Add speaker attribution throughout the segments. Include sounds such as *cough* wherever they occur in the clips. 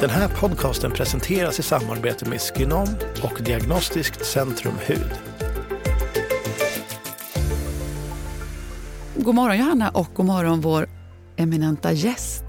Speaker 1: Den här podcasten presenteras i samarbete med Skinom och Diagnostiskt Centrum Hud.
Speaker 2: God morgon Johanna och god morgon vår eminenta gäst.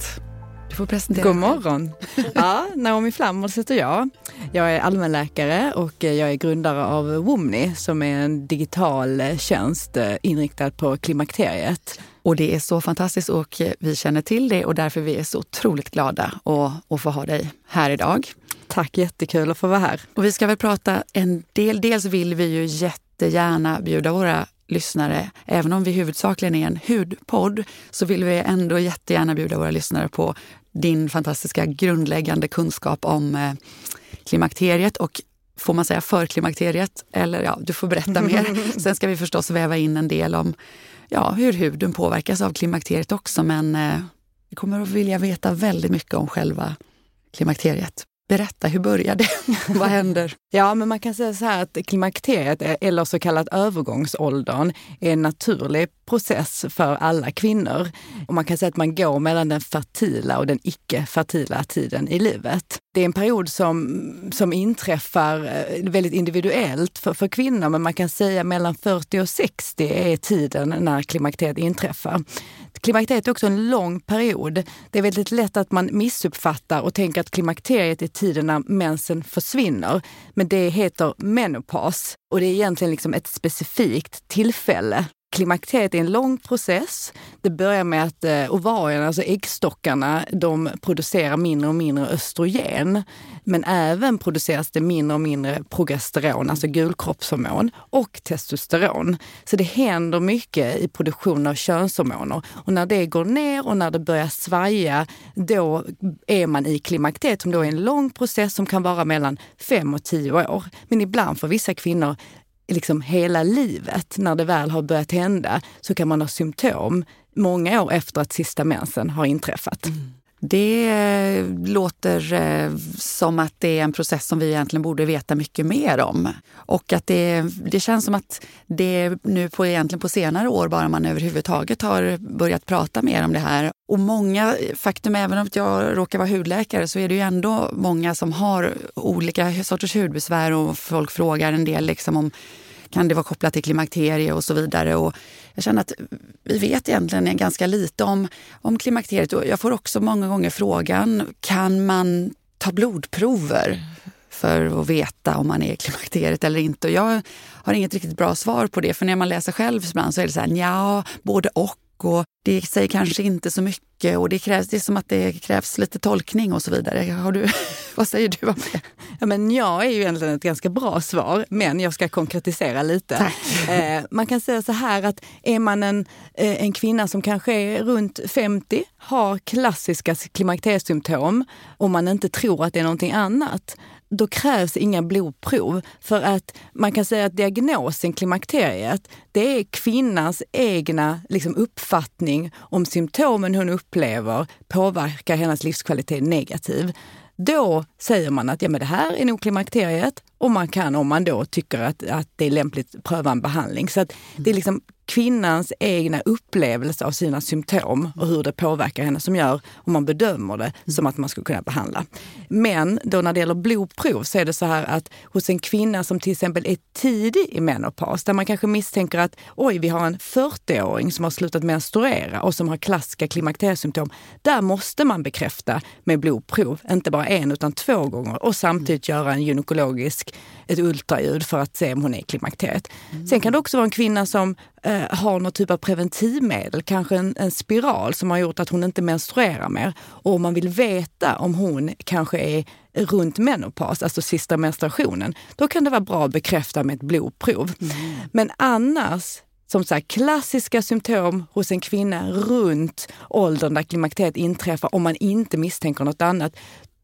Speaker 2: Du får presentera
Speaker 3: God morgon! *laughs* Ja, Naomi Flammers heter jag. Jag är allmänläkare och jag är grundare av Womni som är en digital tjänst inriktad på klimakteriet.
Speaker 2: Och det är så fantastiskt och vi känner till det och därför vi är så otroligt glada att, att få ha dig här idag.
Speaker 3: Tack, jättekul att få vara här.
Speaker 2: Och vi ska väl prata en del. Dels vill vi ju jättegärna bjuda våra lyssnare, även om vi huvudsakligen är en hudpodd, så vill vi ändå jättegärna bjuda våra lyssnare på din fantastiska grundläggande kunskap om eh, klimakteriet och får man säga för klimakteriet? Eller ja, du får berätta mer. *laughs* Sen ska vi förstås väva in en del om ja, hur huden påverkas av klimakteriet också. Men eh, vi kommer att vilja veta väldigt mycket om själva klimakteriet. Berätta, hur börjar det? *laughs* Vad händer?
Speaker 3: Ja, men man kan säga så här att klimakteriet, eller så kallat övergångsåldern, är en naturlig process för alla kvinnor. Och man kan säga att man går mellan den fertila och den icke-fertila tiden i livet. Det är en period som, som inträffar eh, väldigt individuellt för, för kvinnor, men man kan säga mellan 40 och 60 är tiden när klimakteriet inträffar. Klimakteriet är också en lång period. Det är väldigt lätt att man missuppfattar och tänker att klimakteriet är tiden när mensen försvinner. Men det heter menopaus och det är egentligen liksom ett specifikt tillfälle Klimakteriet är en lång process. Det börjar med att eh, ovarierna, alltså äggstockarna, de producerar mindre och mindre östrogen. Men även produceras det mindre och mindre progesteron, alltså gulkroppshormon, och testosteron. Så det händer mycket i produktionen av könshormoner. Och när det går ner och när det börjar svaja, då är man i klimakteriet som då är en lång process som kan vara mellan fem och tio år. Men ibland för vissa kvinnor liksom hela livet, när det väl har börjat hända, så kan man ha symptom många år efter att sista mensen har inträffat. Mm.
Speaker 2: Det eh, låter eh, som att det är en process som vi egentligen borde veta mycket mer om. Och att det, det känns som att det nu på, egentligen på senare år bara man överhuvudtaget har börjat prata mer om det här. Och många, faktum även om jag råkar vara hudläkare så är det ju ändå många som har olika sorters hudbesvär och folk frågar en del liksom om kan det vara kopplat till klimakterie och så vidare. Och jag känner att vi vet egentligen ganska lite om, om klimakteriet. Och jag får också många gånger frågan, kan man ta blodprover för att veta om man är i klimakteriet eller inte? Och jag har inget riktigt bra svar på det, för när man läser själv ibland så är det så här, ja, både och och det säger kanske inte så mycket och det, krävs, det är som att det krävs lite tolkning och så vidare. Har du, *laughs* vad säger du om det?
Speaker 3: Ja, men jag är ju egentligen ett ganska bra svar, men jag ska konkretisera lite. Eh, man kan säga så här att är man en, eh, en kvinna som kanske är runt 50, har klassiska klimakteriesymptom och man inte tror att det är någonting annat, då krävs inga blodprov. För att man kan säga att diagnosen klimakteriet, det är kvinnans egna liksom, uppfattning om symptomen hon upplever påverkar hennes livskvalitet negativt. Då säger man att ja, men det här är nog klimakteriet och man kan om man då tycker att, att det är lämpligt pröva en behandling. Så att det är liksom kvinnans egna upplevelse av sina symptom och hur det påverkar henne som gör, om man bedömer det, som att man skulle kunna behandla. Men då när det gäller blodprov så är det så här att hos en kvinna som till exempel är tidig i menopaus, där man kanske misstänker att oj, vi har en 40-åring som har slutat menstruera och som har klassiska klimakteriesymptom. Där måste man bekräfta med blodprov, inte bara en utan två gånger och samtidigt göra en gynekologisk, ett ultraljud för att se om hon är i klimakteriet. Mm. Sen kan det också vara en kvinna som eh, har någon typ av preventivmedel, kanske en, en, spiral som har gjort att hon inte menstruerar mer. Och om man vill veta om hon kanske är runt menopaus, alltså sista menstruationen, då kan det vara bra att bekräfta med ett blodprov. Mm. Men annars som sagt, klassiska symptom hos en kvinna runt åldern där klimakteriet inträffar, om man inte misstänker något annat,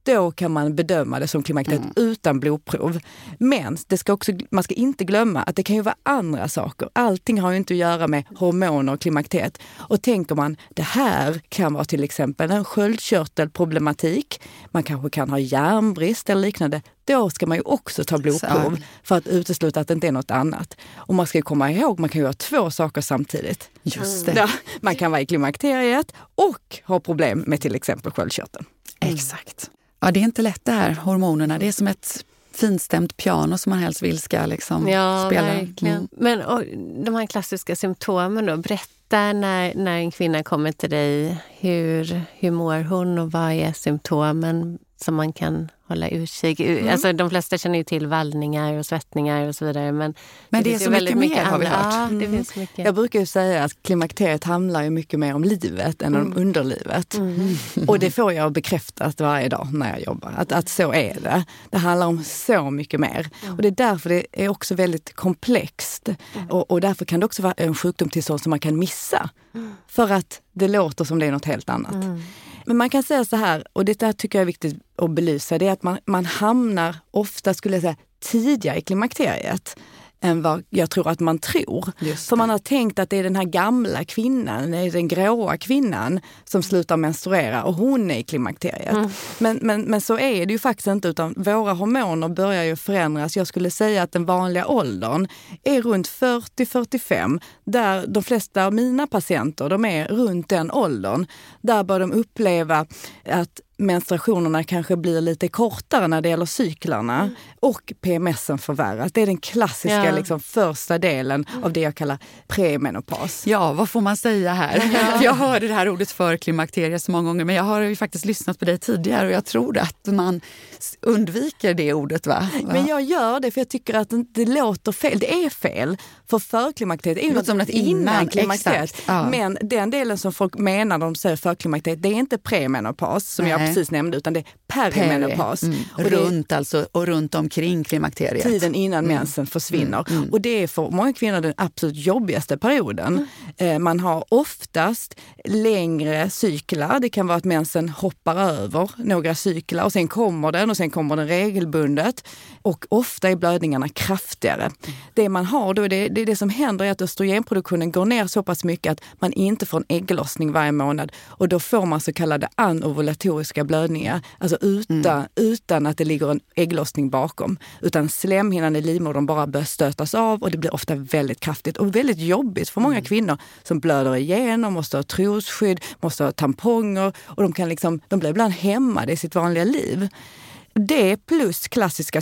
Speaker 3: då kan man bedöma det som klimakteriet mm. utan blodprov. Men det ska också, man ska inte glömma att det kan ju vara andra saker. Allting har ju inte att göra med hormoner och klimakteriet. Och tänker man, det här kan vara till exempel en sköldkörtelproblematik. Man kanske kan ha järnbrist eller liknande. Då ska man ju också ta blodprov för att utesluta att det inte är något annat. Och man ska komma ihåg, man kan göra två saker samtidigt.
Speaker 2: Just det.
Speaker 3: man kan vara i klimakteriet och ha problem med till exempel sköldkörteln.
Speaker 2: Mm. Exakt. Ja, det är inte lätt det här, hormonerna. Det är som ett finstämt piano som man helst vill ska liksom
Speaker 4: ja,
Speaker 2: spela.
Speaker 4: Mm. Men och, de här klassiska symptomen då, berätta när, när en kvinna kommer till dig. Hur, hur mår hon och vad är symptomen som man kan hålla utkik. Mm. Alltså, de flesta känner ju till vallningar och svettningar och så vidare. Men,
Speaker 2: men det, det är så mycket mer har vi hört. Ja,
Speaker 3: det mm. finns mycket. Jag brukar ju säga att klimakteriet handlar ju mycket mer om livet än mm. om underlivet. Mm. *laughs* Och det får jag bekräftat varje dag när jag jobbar. Att, att så är det. Det handlar om så mycket mer. Mm. Och det är därför det är också väldigt komplext. Mm. Och, och därför kan det också vara en sjukdomstillstånd som man kan missa. För att det låter som det är något helt annat. Men man kan säga så här, och det där tycker jag är viktigt att belysa, det är att man, man hamnar ofta, skulle jag säga, tidigare i klimakteriet än vad jag tror att man tror. För man har tänkt att det är den här gamla kvinnan, det är den gråa kvinnan som slutar menstruera och hon är i klimakteriet. Mm. Men, men, men så är det ju faktiskt inte utan våra hormoner börjar ju förändras. Jag skulle säga att den vanliga åldern är runt 40-45 där de flesta av mina patienter, de är runt den åldern. Där bör de uppleva att menstruationerna kanske blir lite kortare när det gäller cyklarna mm. och PMSen förvärras. Det är den klassiska ja. liksom, första delen av det jag kallar premenopaus.
Speaker 2: Ja, vad får man säga här? Ja. *laughs* Jag hörde det här ordet för klimakteriet så många gånger men jag har ju faktiskt lyssnat på dig tidigare och jag tror att man undviker det ordet. Va?
Speaker 3: Men jag gör det för jag tycker att det låter fel. Det är fel. För förklimakteriet är ju något som något innan klimakteriet. Ja. Men den delen som folk menar när de säger förklimakteriet, det är inte premenopaus som Nej. jag precis nämnde, utan det är perimenopaus. Mm.
Speaker 2: Och runt alltså, och runt omkring klimakteriet.
Speaker 3: Tiden innan mm. mensen försvinner. Mm. mm. Och det är för många kvinnor den absolut jobbigaste perioden. Mm. Eh, man har oftast längre cyklar. Det kan vara att mensen hoppar över några cyklar och sen kommer den och sen kommer den regelbundet. Och ofta är blödningarna kraftigare. Det man har då, det, det, det som händer är att östrogenproduktionen går ner så pass mycket att man inte får en ägglossning varje månad. Och då får man så kallade anovulatoriska blödningar. Alltså utan, mm. utan att det ligger en ägglossning bakom. Utan slemhinnan i livmodern bara börjar stötas av och det blir ofta väldigt kraftigt och väldigt jobbigt för många mm. kvinnor som blöder igenom, måste ha trosskydd, måste ha tamponger och de, kan liksom, de blir ibland hämmade i sitt vanliga liv. Det plus klassiska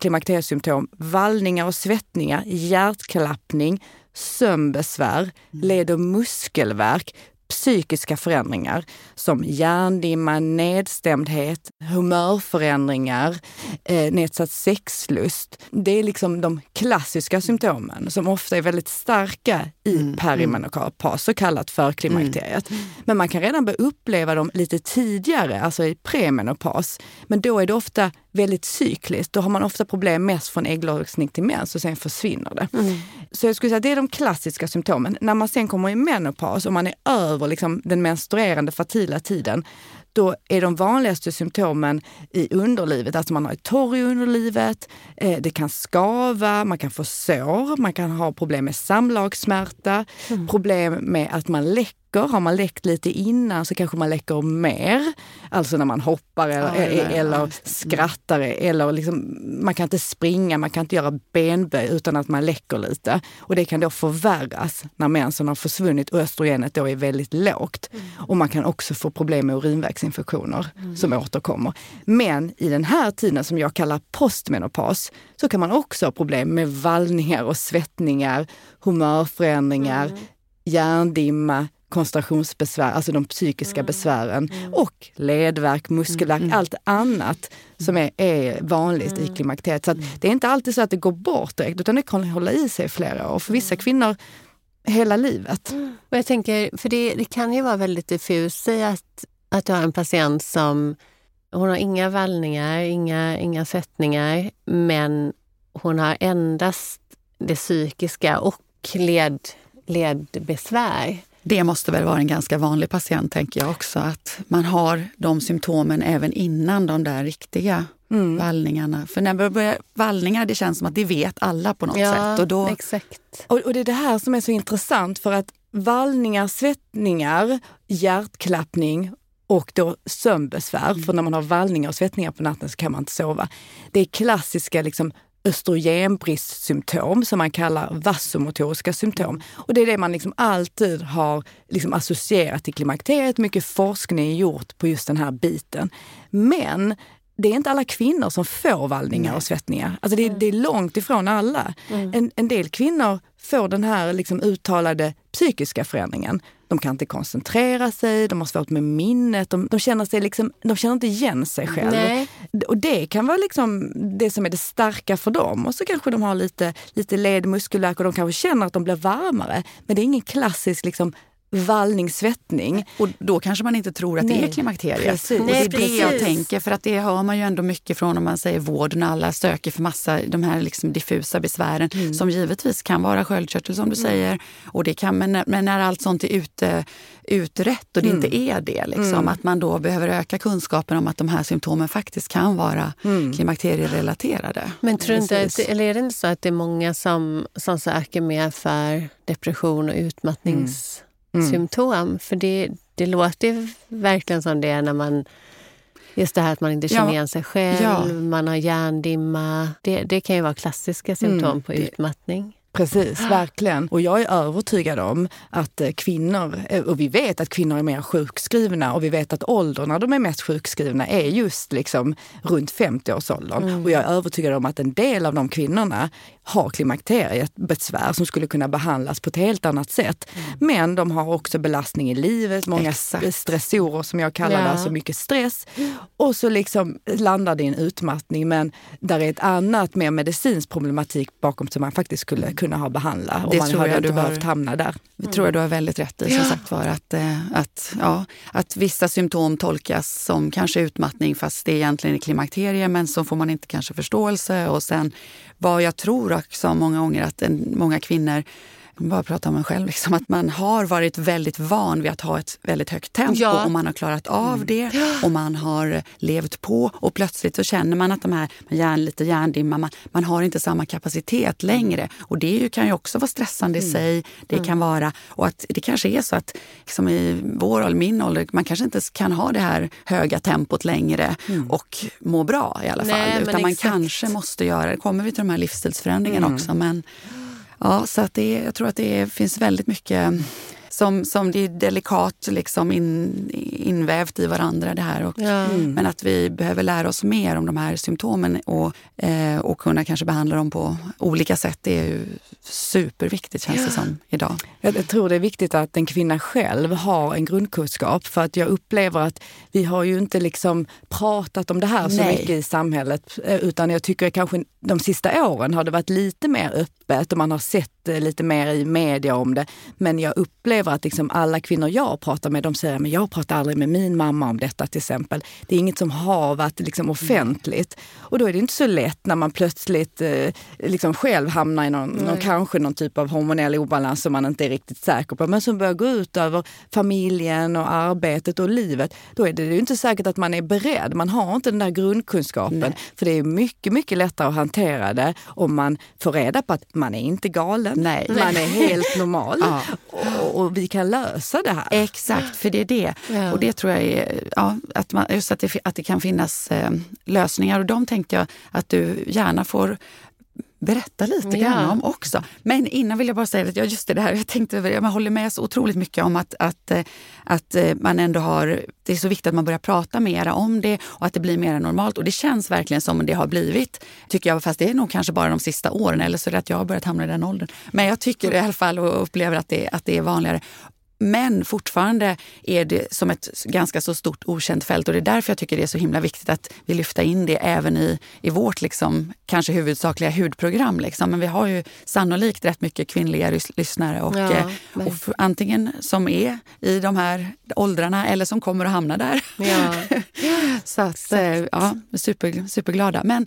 Speaker 3: klimakteriesymptom, vallningar och svettningar, hjärtklappning, sömnbesvär, mm. led och muskelvärk, psykiska förändringar som hjärndimma, nedstämdhet, humörförändringar, eh, nedsatt sexlust. Det är liksom de klassiska symptomen som ofta är väldigt starka i mm. perimenopaus, så kallat förklimakteriet. Mm. Men man kan redan börja uppleva dem lite tidigare, alltså i premenopaus. Men då är det ofta väldigt cykliskt. Då har man ofta problem mest från ägglossning till mens och sen försvinner det. Mm. Så jag skulle säga att det är de klassiska symptomen. När man sen kommer i menopaus och man är över liksom den menstruerande fertila tiden, då är de vanligaste symptomen i underlivet, alltså man har ett torr i underlivet, eh, det kan skava, man kan få sår, man kan ha problem med samlagssmärta, mm. problem med att man läcker läcker. Har man läckt lite innan så kanske man läcker mer. Alltså när man hoppar eller, ja, eller, eller skrattar. Eller liksom, man kan inte springa, man kan inte göra benböj utan att man läcker lite. Och det kan då förvärras när mensen har försvunnit och östrogenet då är väldigt lågt. Mm. Och man kan också få problem med urinvägsinfektioner mm. som återkommer. Men i den här tiden som jag kallar postmenopaus så kan man också ha problem med vallningar och svettningar, humörförändringar, mm. hjärndimma, koncentrationsbesvär, alltså de psykiska mm. besvären mm. och ledvärk, muskelvärk, mm. allt annat som är, är vanligt i mm. klimakteriet. Så mm. det är inte alltid så att det går bort direkt utan det kan hålla i sig flera år. För vissa kvinnor hela livet.
Speaker 4: Och jag tänker, för det, det kan ju vara väldigt diffust. Säg att, att du har en patient som hon har inga vallningar, inga, inga svettningar, men hon har endast det psykiska och led, ledbesvär.
Speaker 2: Det måste väl vara en ganska vanlig patient, tänker jag också. Att man har de symptomen även innan de där riktiga mm. vallningarna. För när det börjar vallningar, det känns som att det vet alla på något
Speaker 4: ja,
Speaker 2: sätt.
Speaker 4: Och då... exakt.
Speaker 3: Och, och det är det här som är så intressant för att vallningar, svettningar, hjärtklappning och då sömnbesvär. Mm. För när man har vallningar och svettningar på natten så kan man inte sova. Det är klassiska liksom, östrogenbristsymptom som man kallar vasomotoriska symptom. Och det är det man liksom alltid har liksom associerat till klimakteriet. Mycket forskning är gjort på just den här biten. Men det är inte alla kvinnor som får vallningar Nej. och svettningar. Alltså det, det, är långt ifrån alla. Mm. En, en, del kvinnor får den här liksom uttalade psykiska förändringen. De kan inte koncentrera sig, de har svårt med minnet, de, de känner, sig liksom, de känner inte igen sig själva. Och det kan vara liksom det som är det starka för dem. Och så kanske de har lite, lite ledmuskelvärk och de kanske känner att de blir varmare. Men det är ingen klassisk liksom, vallning, svettning.
Speaker 2: Och då kanske man inte tror att Nej. det är klimakteriet. Precis. Och det är det jag tänker, för att det hör man ju ändå mycket från om man säger vården. Alla söker för massa de här liksom diffusa besvären mm. som givetvis kan vara sköldkörtel som du mm. säger. Och det kan, men, när, men när allt sånt är ute, utrett och det mm. inte är det, liksom, mm. att man då behöver öka kunskapen om att de här symptomen faktiskt kan vara mm. klimakterierelaterade.
Speaker 4: Men tror inte, eller är det inte så att det är många som, som söker mer för depression och utmattnings mm. symptom. För det, det låter verkligen som det när man Just det här att man inte känner ja. igen sig själv, ja. man har hjärndimma. Det, det kan ju vara klassiska symptom mm, på utmattning.
Speaker 3: Precis, verkligen. Och jag är övertygad om att eh, kvinnor, eh, och vi vet att kvinnor är mer sjukskrivna och vi vet att när de är mest sjukskrivna är just liksom runt 50-årsåldern. Mm. Och jag är övertygad om att en del av de kvinnorna har klimakteriebesvär som skulle kunna behandlas på ett helt annat sätt. Mm. Men de har också belastning i livet, många Exakt. stressorer som jag kallar ja. det, alltså mycket stress. Och så liksom landar det i en utmattning men där är ett annat mer medicinsk problematik bakom som man faktiskt skulle kunna kunna ha behandlat. Och man hade inte behövt hamna där.
Speaker 2: Det tror jag du har väldigt rätt i. Som ja. sagt var, att, eh, att, ja, att vissa symptom tolkas som kanske utmattning fast det egentligen är klimakterie men så får man inte kanske förståelse. Och sen vad jag tror sa många gånger att en, många kvinnor bara prata om en själv, liksom, att man har varit väldigt van vid att ha ett väldigt högt tempo ja. och man har klarat av mm. det och man har levt på och plötsligt så känner man att de här hjärn, lite hjärndimma, man, man har inte samma kapacitet längre. Och det ju, kan ju också vara stressande mm. i sig. Det mm. kan vara, och att det kanske är så att liksom i vår ålder, min ålder, man kanske inte kan ha det här höga tempot längre mm. och må bra i alla fall. Nej, utan man kanske måste göra, det kommer vi till de här livsstilsförändringarna mm. också, men Ja, så att det, jag tror att det finns väldigt mycket som, som det är delikat liksom in, invävt i varandra det här. Och, ja. mm. Men att vi behöver lära oss mer om de här symptomen och, eh, och kunna kanske behandla dem på olika sätt. Det är ju superviktigt känns ja. det som idag.
Speaker 3: Jag tror det är viktigt att en kvinna själv har en grundkunskap för att jag upplever att vi har ju inte liksom pratat om det här så Nej. mycket i samhället eh, utan jag tycker kanske de sista åren har det varit lite mer öppet och man har sett eh, lite mer i media om det. Men jag upplever att liksom alla kvinnor jag pratar med, de säger att jag pratar aldrig med min mamma om detta till exempel. Det är inget som har varit liksom offentligt. Och då är det inte så lätt när man plötsligt eh, liksom själv hamnar i någon, någon, kanske någon typ av hormonell obalans som man inte är riktigt säker på, men som börjar gå ut över familjen och arbetet och livet. Då är det ju inte säkert att man är beredd. Man har inte den där grundkunskapen. Nej. För det är mycket, mycket lättare att hantera det om man får reda på att man är inte galen. Nej. Man är *laughs* helt normal. ja. och, och, vi kan lösa det här.
Speaker 2: Exakt, för det är det. Ja. Och det tror jag är, ja, att, man, just att det, att det kan finnas eh, lösningar. Och de tänkte jag att du gärna får berätta lite ja. grann om också. Men innan vill jag bara säga att jag, just det här, jag tänkte jag håller med så otroligt mycket om att, att, eh, att eh, man ändå har, det är så viktigt att man börjar prata mera om det och att det blir mer normalt. Och det känns verkligen som det har blivit, tycker jag, fast det är nog kanske bara de sista åren eller så är det att jag har börjat hamna i den åldern. Men jag tycker i alla fall och upplever att det, att det är vanligare. Men fortfarande är det som ett ganska så stort okänt fält och det är därför jag tycker det är så himla viktigt att vi lyfter in det även i, i vårt liksom, kanske huvudsakliga hudprogram. Liksom. Men vi har ju sannolikt rätt mycket kvinnliga lyssnare och, ja, eh, och för, antingen som är i de här åldrarna eller som kommer att hamna där. Ja. *laughs* så att, eh, ja, super, superglada. Men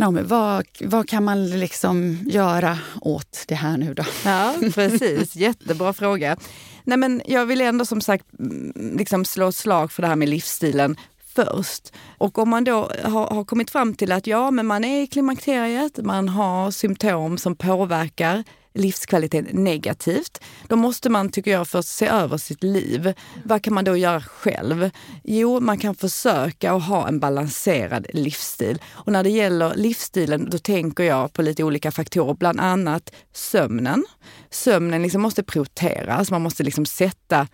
Speaker 2: Naomi, vad, vad kan man liksom göra åt det här nu då?
Speaker 3: Ja, precis. Jättebra fråga. Nej, men jag vill ändå som sagt mm, liksom slå slag för det här med livsstilen först. Och om man då har, har, kommit fram till att ja, men man är i klimakteriet, man har symptom som påverkar livskvaliteten negativt, då måste man, tycker jag, först se över sitt liv. Vad kan man då göra själv? Jo, man kan försöka att ha en balanserad livsstil. Och när det gäller livsstilen, då tänker jag på lite olika faktorer, bland annat sömnen. Sömnen liksom måste prioriteras, man måste liksom sätta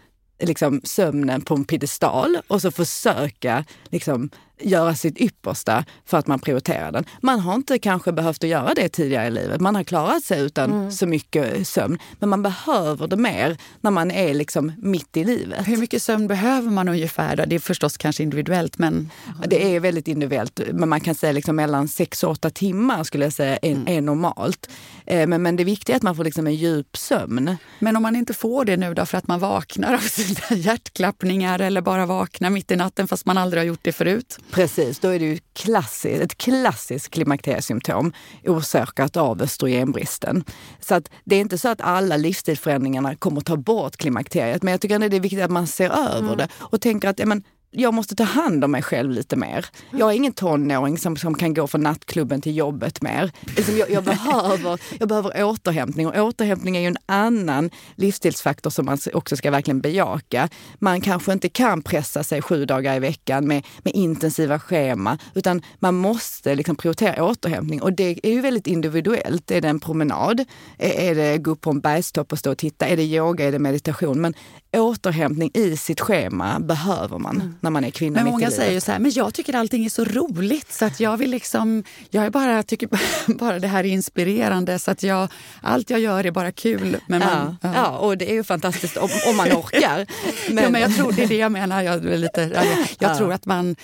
Speaker 3: liksom, sömnen på en piedestal och så försöka liksom, göra sitt yppersta för att man prioriterar den. Man har inte kanske behövt att göra det tidigare i livet. Man har klarat sig utan mm. så mycket sömn. Men man behöver det mer när man är liksom mitt i livet.
Speaker 2: Hur mycket sömn behöver man ungefär? Det är förstås kanske individuellt men...
Speaker 3: Det är väldigt individuellt. Men man kan säga liksom mellan 6 och 8 timmar skulle jag säga är, mm. är normalt. Eh, men, men det viktiga är att man får liksom en djup sömn.
Speaker 2: Men om man inte får det nu då för att man vaknar av *laughs* sina hjärtklappningar eller bara vaknar mitt i natten fast man aldrig har gjort det förut?
Speaker 3: Precis, då är det ju klassis, ett klassiskt klimakteriesymptom orsakat av östrogenbristen. Så att det är inte så att alla livsstilsförändringarna kommer att ta bort klimakteriet, men jag tycker ändå det är viktigt att man ser över mm. det och tänker att ja, men, jag måste ta hand om mig själv lite mer. Jag är ingen tonåring som, som kan gå från nattklubben till jobbet mer. Liksom jag, jag, behöver, jag behöver återhämtning och återhämtning är ju en annan livsstilsfaktor som man också ska verkligen bejaka. Man kanske inte kan pressa sig sju dagar i veckan med, med intensiva schema utan man måste liksom prioritera återhämtning och det är ju väldigt individuellt. Är det en promenad? Är det gå upp på en bergstopp och stå och titta? Är det yoga? Är det meditation? Men återhämtning i sitt schema behöver man mm. när man är kvinna
Speaker 2: Men många säger ju så här, men jag tycker allting är så roligt så att jag vill liksom, jag är bara, tycker *laughs* bara det här är inspirerande så att jag, allt jag gör är bara kul.
Speaker 3: Men man, ja, ja. ja och det är ju fantastiskt om, om man orkar.
Speaker 2: Men... *laughs* Ja, men jag tror det är det jag menar. Jag, lite, jag, jag ja. tror att man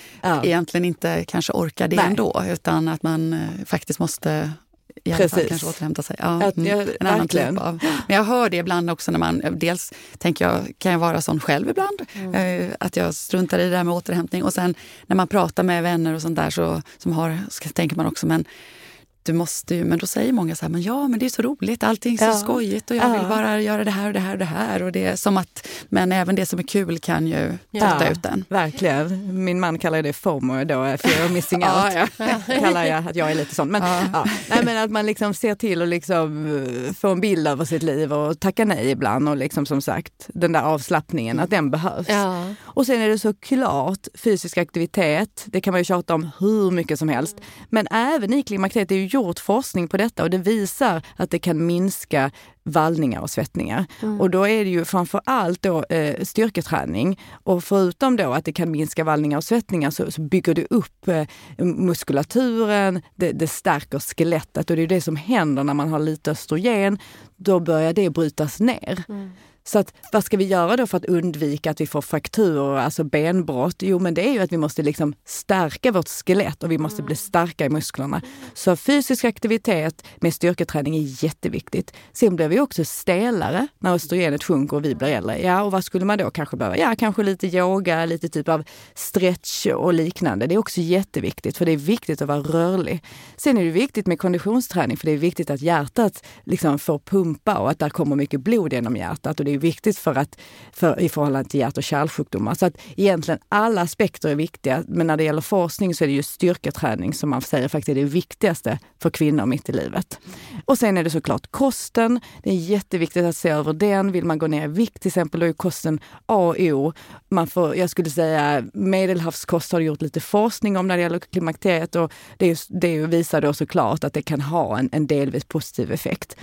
Speaker 2: egentligen inte kanske orkar det Nej. ändå utan att man eh, faktiskt måste i alla Precis. fall kanske återhämta sig. Ja,
Speaker 3: att, mm, en annan typ
Speaker 2: av. Men jag hör det ibland också när man, dels tänker jag, kan jag vara sån själv ibland? Mm. Eh, att jag struntar i det där med återhämtning. Och sen när man pratar med vänner och sånt där så, som har, så tänker man också, men du måste ju, men då säger många så här, men ja men det är så roligt, allting är så ja. skojigt och jag ja. vill bara göra det här och det här och det här. Och det är som att, men även det som är kul kan ju trötta ja, ut en.
Speaker 3: Verkligen. Min man kallar det FOMO då, fear of missing out. ja, *laughs* kallar jag att jag är lite sån. Men, ja. Nej, men att man liksom ser till att liksom eh, få en bild över sitt liv och tacka nej ibland och liksom som sagt den där avslappningen, att den behövs. Och sen är det såklart fysisk aktivitet, det kan man ju tjata om hur mycket som helst. Men även i klimakteriet, det är ju gjort forskning på detta och det visar att det kan minska vallningar och svettningar. Mm. Och då är det ju framför allt då, eh, styrketräning. Och förutom då att det kan minska vallningar och svettningar så, så bygger det upp eh, muskulaturen, det, det, stärker skelettet och det är det som händer när man har lite östrogen. Då börjar det brytas ner. Mm. Så att, vad ska vi göra då för att undvika att vi får frakturer, alltså benbrott? Jo, men det är ju att vi måste liksom stärka vårt skelett och vi måste bli starka i musklerna. Så fysisk aktivitet med styrketräning är jätteviktigt. Sen blir vi också stelare när östrogenet sjunker och vi blir äldre. Ja, och vad skulle man då kanske behöva? Ja, kanske lite yoga, lite typ av stretch och liknande. Det är också jätteviktigt, för det är viktigt att vara rörlig. Sen är det viktigt med konditionsträning, för det är viktigt att hjärtat liksom får pumpa och att det kommer mycket blod genom hjärtat. Och det är viktigt för att, för, i förhållande till hjärt och kärlsjukdomar. Så att egentligen alla aspekter är viktiga, men när det gäller forskning så är det ju styrketräning som man säger faktiskt är det viktigaste för kvinnor mitt i livet. Och sen är det såklart kosten. Det är jätteviktigt att se över den. Vill man gå ner i vikt till exempel, då är kosten A och O. Man får, jag skulle säga medelhavskost har gjort lite forskning om när det gäller klimakteriet och det, det visar då såklart att det kan ha en, en delvis positiv effekt.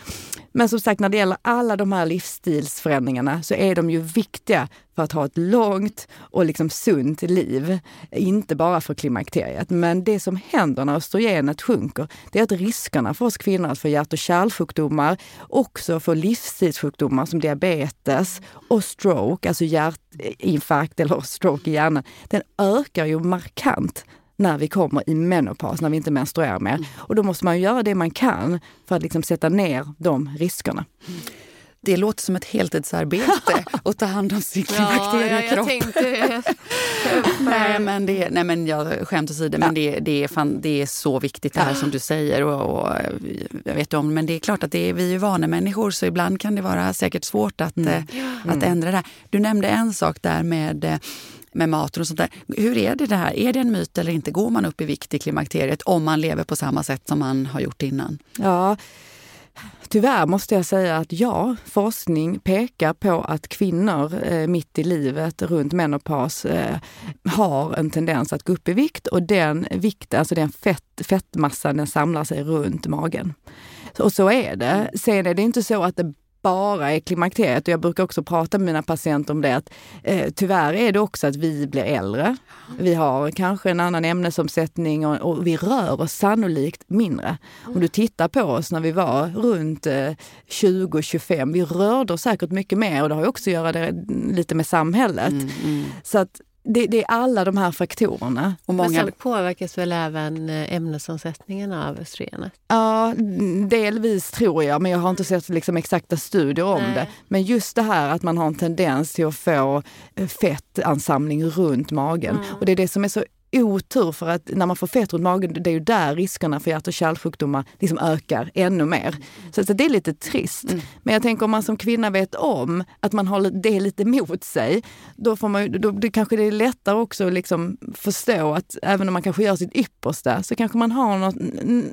Speaker 3: Men som sagt, när det gäller alla de här livsstilsförändringarna så är de ju viktiga för att ha ett långt och liksom sunt liv. Inte bara för klimakteriet. Men det som händer när östrogenet sjunker, det är att riskerna för oss kvinnor att få hjärt och kärlsjukdomar, också för livsstilssjukdomar som diabetes och stroke, alltså hjärtinfarkt eller stroke i hjärnan, den ökar ju markant när vi kommer i menopaus, när vi inte menstruerar mer. Mm. Och då måste man göra det man kan för att liksom sätta ner de riskerna.
Speaker 2: Det låter som ett heltidsarbete *laughs* att ta hand om sin klimakteriekropp.
Speaker 4: Ja, jag *laughs*
Speaker 2: nej, men det, nej, men jag skämt åsido, ja. men det, det, är fan, det är så viktigt det här som du säger. Och, och, jag vet om, men det är klart att det är, vi är vanemänniskor så ibland kan det vara säkert svårt att, mm. att mm. ändra det. Du nämnde en sak där med eh, med maten och sånt där. Hur är det, det här? Är det en myt eller inte? Går man upp i vikt i klimakteriet om man lever på samma sätt som man har gjort innan?
Speaker 3: Ja, Tyvärr måste jag säga att ja, forskning pekar på att kvinnor eh, mitt i livet runt menopaus eh, har en tendens att gå upp i vikt och den vikten, alltså den fett, fettmassan, den samlar sig runt magen. Och så är det. Sen är det inte så att det bara är klimakteriet. Och jag brukar också prata med mina patienter om det att eh, tyvärr är det också att vi blir äldre. Vi har kanske en annan ämnesomsättning och, och vi rör oss sannolikt mindre. Om du tittar på oss när vi var runt eh, 20-25, vi rörde oss säkert mycket mer och det har också att göra det lite med samhället. Mm, mm. Så att det, det, är alla de här faktorerna.
Speaker 4: Och många... Men sen påverkas väl även eh, ämnesomsättningen av östrogenet?
Speaker 3: Ja, delvis tror jag, men jag har inte sett liksom exakta studier om Nej. det. Men just det här att man har en tendens till att få eh, fettansamling runt magen. Mm. Och det är det som är så otur för att när man får fett runt magen, det är ju där riskerna för hjärt och kärlsjukdomar liksom ökar ännu mer. Så, så det är lite trist. Mm. Men jag tänker om man som kvinna vet om att man har det lite mot sig, då, får man, då, då kanske det är lättare också att liksom förstå att även om man kanske gör sitt yppersta så kanske man har något,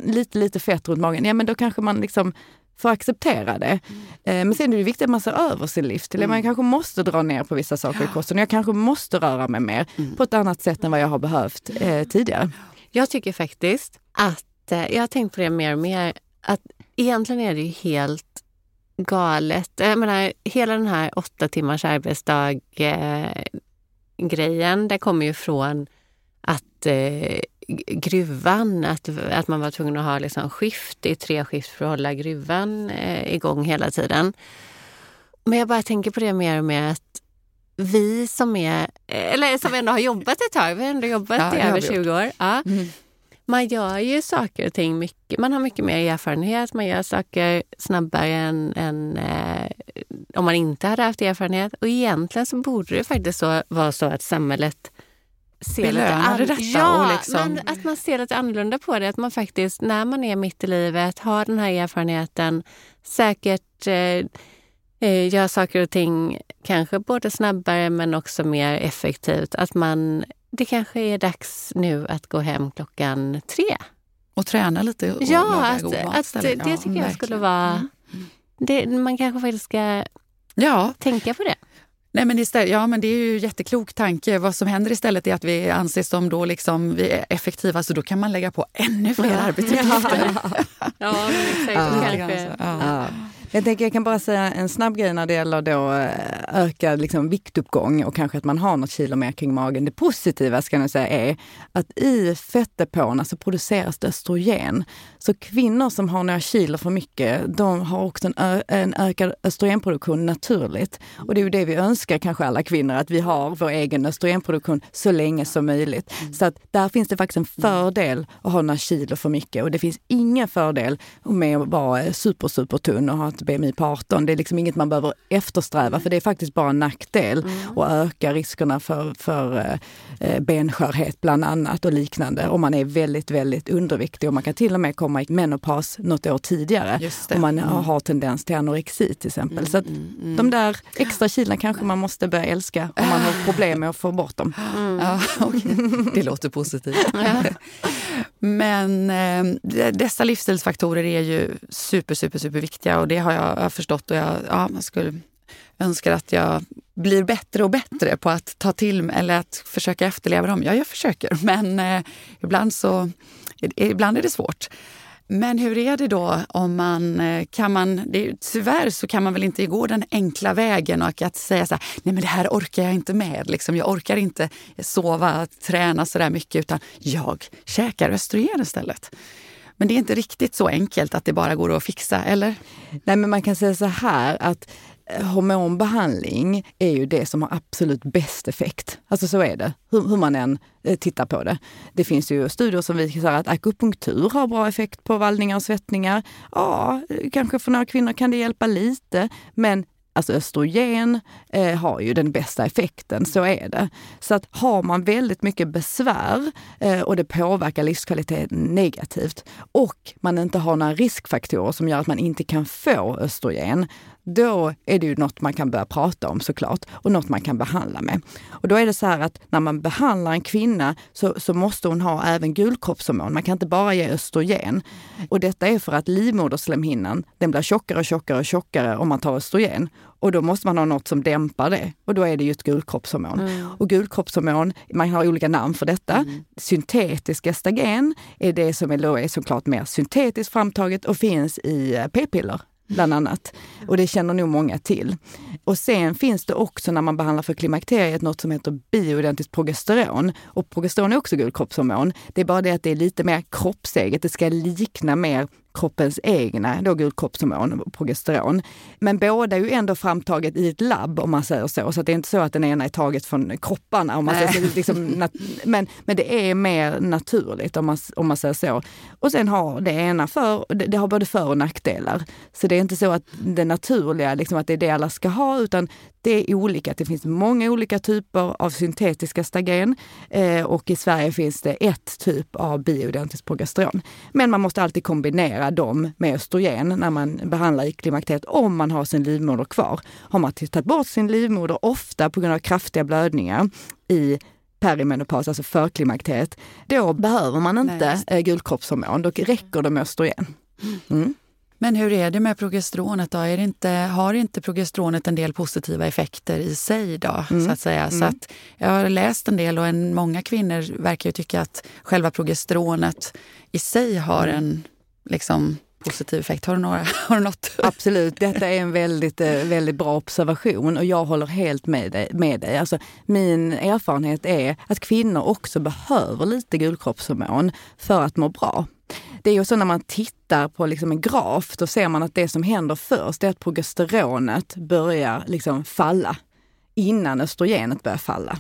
Speaker 3: lite, lite fett runt magen. Ja, men då kanske man liksom för att acceptera det. Mm. Men sen är det viktigt att man ser över sin livsstil. Mm. Man kanske måste dra ner på vissa saker i kosten. Jag kanske måste röra mig mer mm. på ett annat sätt än vad jag har behövt eh, tidigare.
Speaker 4: Jag tycker faktiskt att, eh, jag har tänkt på det mer och mer, att egentligen är det ju helt galet. Jag menar, hela den här åtta timmars arbetsdag eh, grejen, det kommer ju från att eh, gruvan, att, att man var tvungen att ha liksom skift i tre skift för att hålla gruvan eh, igång hela tiden. Men jag bara tänker på det mer och mer att vi som är, eller som ändå har jobbat ett tag, vi har ändå jobbat ja, i över 20 år. Ja, mm. Man gör ju saker och ting mycket, man har mycket mer erfarenhet, man gör saker snabbare än, än eh, om man inte hade haft erfarenhet. Och egentligen så borde det faktiskt så, vara så att samhället
Speaker 2: ser lite an- detta.
Speaker 4: Ja,
Speaker 2: och liksom...
Speaker 4: men att man ser lite annorlunda på det. Att man faktiskt, när man är mitt i livet, har den här erfarenheten, säkert eh, eh, gör saker och ting kanske både snabbare men också mer effektivt. Att man, det kanske är dags nu att gå hem klockan tre.
Speaker 2: Och träna lite och
Speaker 4: ja, laga att, god mat att, det, det tycker jag skulle vara... Mm. Det, man kanske faktiskt ska ja. tänka på det.
Speaker 2: Nej, men istället, ja, men det är ju jätteklok tanke. Vad som händer istället är att vi anses som då liksom, vi är effektiva, så då kan man lägga på ännu fler ja. arbetsuppgifter. *laughs*
Speaker 4: Ja, ja exakt. Ja. Kanske. Ja.
Speaker 3: Jag, tänker, jag kan bara säga en snabb grej när det gäller då eh, ökad liksom, viktuppgång och kanske att man har något kilo mer kring magen. Det positiva ska jag säga är att i fettdepåerna så produceras det östrogen. Så kvinnor som har några kilo för mycket, de har också en, en ökad östrogenproduktion naturligt. Och det är ju det vi önskar kanske alla kvinnor, att vi har vår egen östrogenproduktion så länge som möjligt. Så att där finns det faktiskt en fördel att ha några kilo för mycket och det finns ingen fördel med att vara super, super tunn och ha ett BMI på 18. Det är liksom inget man behöver eftersträva för det är faktiskt bara en nackdel mm. och ökar riskerna för, för eh, benskörhet bland annat och liknande om man är väldigt, väldigt underviktig och man kan till och med komma i menopaus något år tidigare om man mm. har tendens till anorexi till exempel. Mm, Så mm, mm, de där extra kilona kanske man måste börja älska om man har problem med att få bort dem.
Speaker 2: Mm. Ja, *laughs* okay. *laughs* Det låter positivt. *laughs* Men eh, dessa livsstilsfaktorer är ju super, super, super viktiga och det har jag förstått och jag, ja, jag skulle önskar att jag blir bättre och bättre på att ta till eller att försöka efterleva dem. Ja, jag försöker, *laughs* men eh, ibland, så, ibland är det svårt. Men hur är det då om man eh, kan man, det, tyvärr så kan man väl inte gå den enkla vägen och att säga så här, nej men det här orkar jag inte med. Liksom, jag orkar inte sova, träna så där mycket utan jag käkar östrogen istället. Men det är inte riktigt så enkelt att det bara går att fixa, eller?
Speaker 3: Nej, men man kan säga så här att Eh, hormonbehandling är ju det som har absolut bäst effekt. Alltså så är det, hur, hur man än eh, tittar på det. Det finns ju studier som visar att akupunktur har bra effekt på vallningar och svettningar. Ja, eh, kanske för några kvinnor kan det hjälpa lite, men Alltså östrogen eh, har ju den bästa effekten, så är det. Så att har man väldigt mycket besvär eh, och det påverkar livskvaliteten negativt och man inte har några riskfaktorer som gör att man inte kan få östrogen, då är det ju något man kan börja prata om såklart och något man kan behandla med. Och då är det så här att när man behandlar en kvinna så, så måste hon ha även gulkroppshormon. Man kan inte bara ge östrogen. Och detta är för att livmoderslemhinnan, den blir tjockare och tjockare och tjockare om man tar östrogen. Och då måste man ha något som dämpar det. Och då är det ju ett gulkroppshormon. Mm. Och gulkroppshormon, man har olika namn för detta. Mm. Syntetisk estagen är det som är, är såklart mer syntetiskt framtaget och finns i p-piller bland annat. Och det känner nog många till. Och sen finns det också när man behandlar för klimakteriet något som heter bioidentiskt progesteron. Och progesteron är också gulkroppshormon. Det är bara det att det är lite mer kroppseget. Det ska likna mer kroppens egna då gulkroppshormon, progesteron. Men båda är ju ändå framtaget i ett labb om man säger så. Så det är inte så att den ena är taget från kropparna. Om man säger så, liksom, *laughs* men, men det är mer naturligt om man, om man säger så. Och sen har det ena för, det, det har både för och nackdelar. Så det är inte så att det naturliga, liksom att det är det alla ska ha, utan det är olika. Det finns många olika typer av syntetiska stagen eh, och i Sverige finns det ett typ av bioidentiskt progesteron. Men man måste alltid kombinera dem med östrogen när man behandlar i klimakteriet om man har sin livmoder kvar. Har man tagit bort sin livmoder, ofta på grund av kraftiga blödningar i perimenopaus, alltså förklimakteriet, då behöver man inte Nej. gulkroppshormon. Då räcker det med östrogen. Mm.
Speaker 2: Men hur är det med progesteronet då? Är inte, har inte progesteronet en del positiva effekter i sig då? Mm. Så att säga? Mm. Så att jag har läst en del och en, många kvinnor verkar tycka att själva progesteronet i sig har mm. en liksom, positiv effekt. Har du, några, *laughs* har du något?
Speaker 3: Absolut, detta är en väldigt, eh, väldigt bra observation och jag håller helt med dig. Med dig. Alltså, min erfarenhet är att kvinnor också behöver lite gulkroppshormon för att må bra. Det är ju så när man tittar på liksom en graf, då ser man att det som händer först är att progesteronet börjar liksom falla innan östrogenet börjar falla.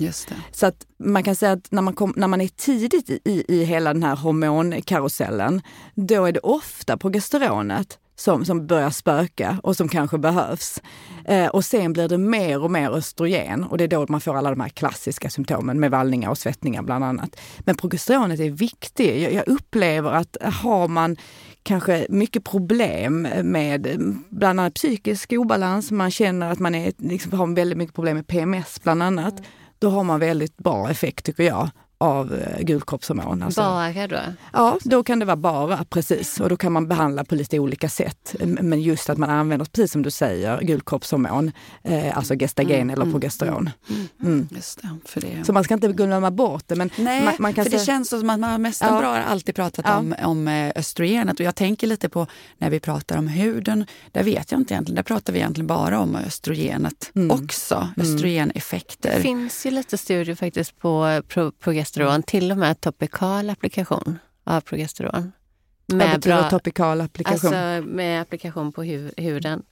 Speaker 3: Så att man kan säga att när man, kom, när man är tidigt i, i hela den här hormonkarusellen, då är det ofta progesteronet som, som börjar spöka och som kanske behövs. Eh, och sen blir det mer och mer östrogen och det är då man får alla de här klassiska symptomen med vallningar och svettningar bland annat. Men progesteronet är viktigt. Jag, jag upplever att har man kanske mycket problem med bland annat psykisk obalans, man känner att man är, liksom, har väldigt mycket problem med PMS bland annat, då har man väldigt bra effekt tycker jag av eh, gulkroppshormon.
Speaker 4: Alltså. Bara då?
Speaker 3: Ja, då kan det vara bara, precis. Och då kan man behandla på lite olika sätt. Men just att man använder, precis som du säger, gulkroppshormon, eh, alltså gestagen mm, eller mm, progesteron. Mm,
Speaker 2: mm. mm. Det, för det.
Speaker 3: Så man ska inte glömma bort det. Men
Speaker 2: Nej, man, man kan för det känns som att man mest ja. bra har alltid pratat ja. om, om eh, östrogenet. Och jag tänker lite på när vi pratar om huden, där vet jag inte egentligen, där pratar vi egentligen bara om östrogenet också. Östrogeneffekter.
Speaker 4: Det finns ju lite studier faktiskt på pro progesteron progesteron, till och med topikal applikation av progesteron.
Speaker 3: Med Vad betyder bra, topikal applikation?
Speaker 4: Alltså med applikation på hu huden.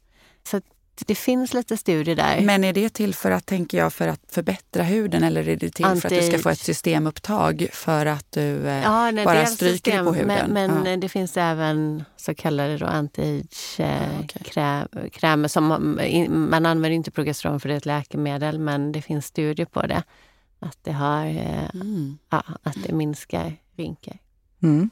Speaker 4: Så det finns lite studier där.
Speaker 2: Men är det till för att, tänker jag, för att förbättra huden eller är det till Anti för att du ska få ett systemupptag för att du eh, ja, nej, bara stryker system, på huden?
Speaker 4: Men, men ja. det finns även så kallade anti-age-krämer. Ja, okay. som man, man använder inte progesteron för det är ett läkemedel, men det finns studier på det. Att det, har, eh, mm. ja, att det minskar rynkor.
Speaker 3: Mm.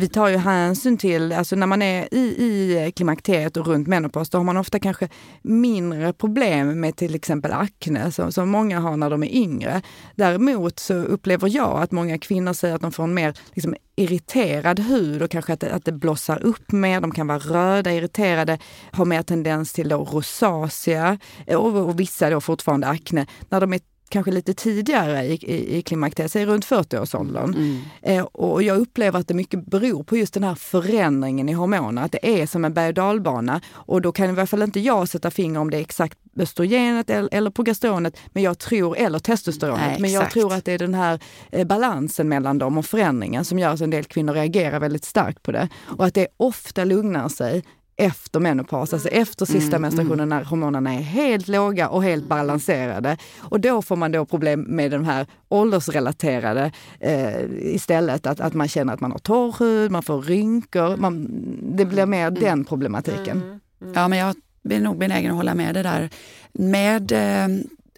Speaker 3: Vi tar ju hänsyn till, alltså när man är i, i klimakteriet och runt menopaus, då har man ofta kanske mindre problem med till exempel akne som, som många har när de är yngre. Däremot så upplever jag att många kvinnor säger att de får en mer liksom, irriterad hud och kanske att det, att det blossar upp mer. De kan vara röda, irriterade, har mer tendens till då rosacea och, och vissa då fortfarande akne. När de är kanske lite tidigare i, i, i klimakteriet, säg runt 40-årsåldern. Mm. Eh, och jag upplever att det mycket beror på just den här förändringen i hormoner, att det är som en berg och dalbana. Och då kan i alla fall inte jag sätta finger om det är exakt östrogenet eller, eller progesteronet, men jag tror, eller testosteronet, Nej, men jag tror att det är den här eh, balansen mellan dem och förändringen som gör att en del kvinnor reagerar väldigt starkt på det. Och att det ofta lugnar sig efter menopaus, alltså efter sista mm, menstruationen mm. när hormonerna är helt låga och helt balanserade. Och då får man då problem med de här åldersrelaterade eh, istället. Att, att man känner att man har torr hud, man får rynkor. Man, det blir mer mm. den problematiken. Mm.
Speaker 2: Mm. Ja, men jag är nog benägen att hålla med det där. Med eh,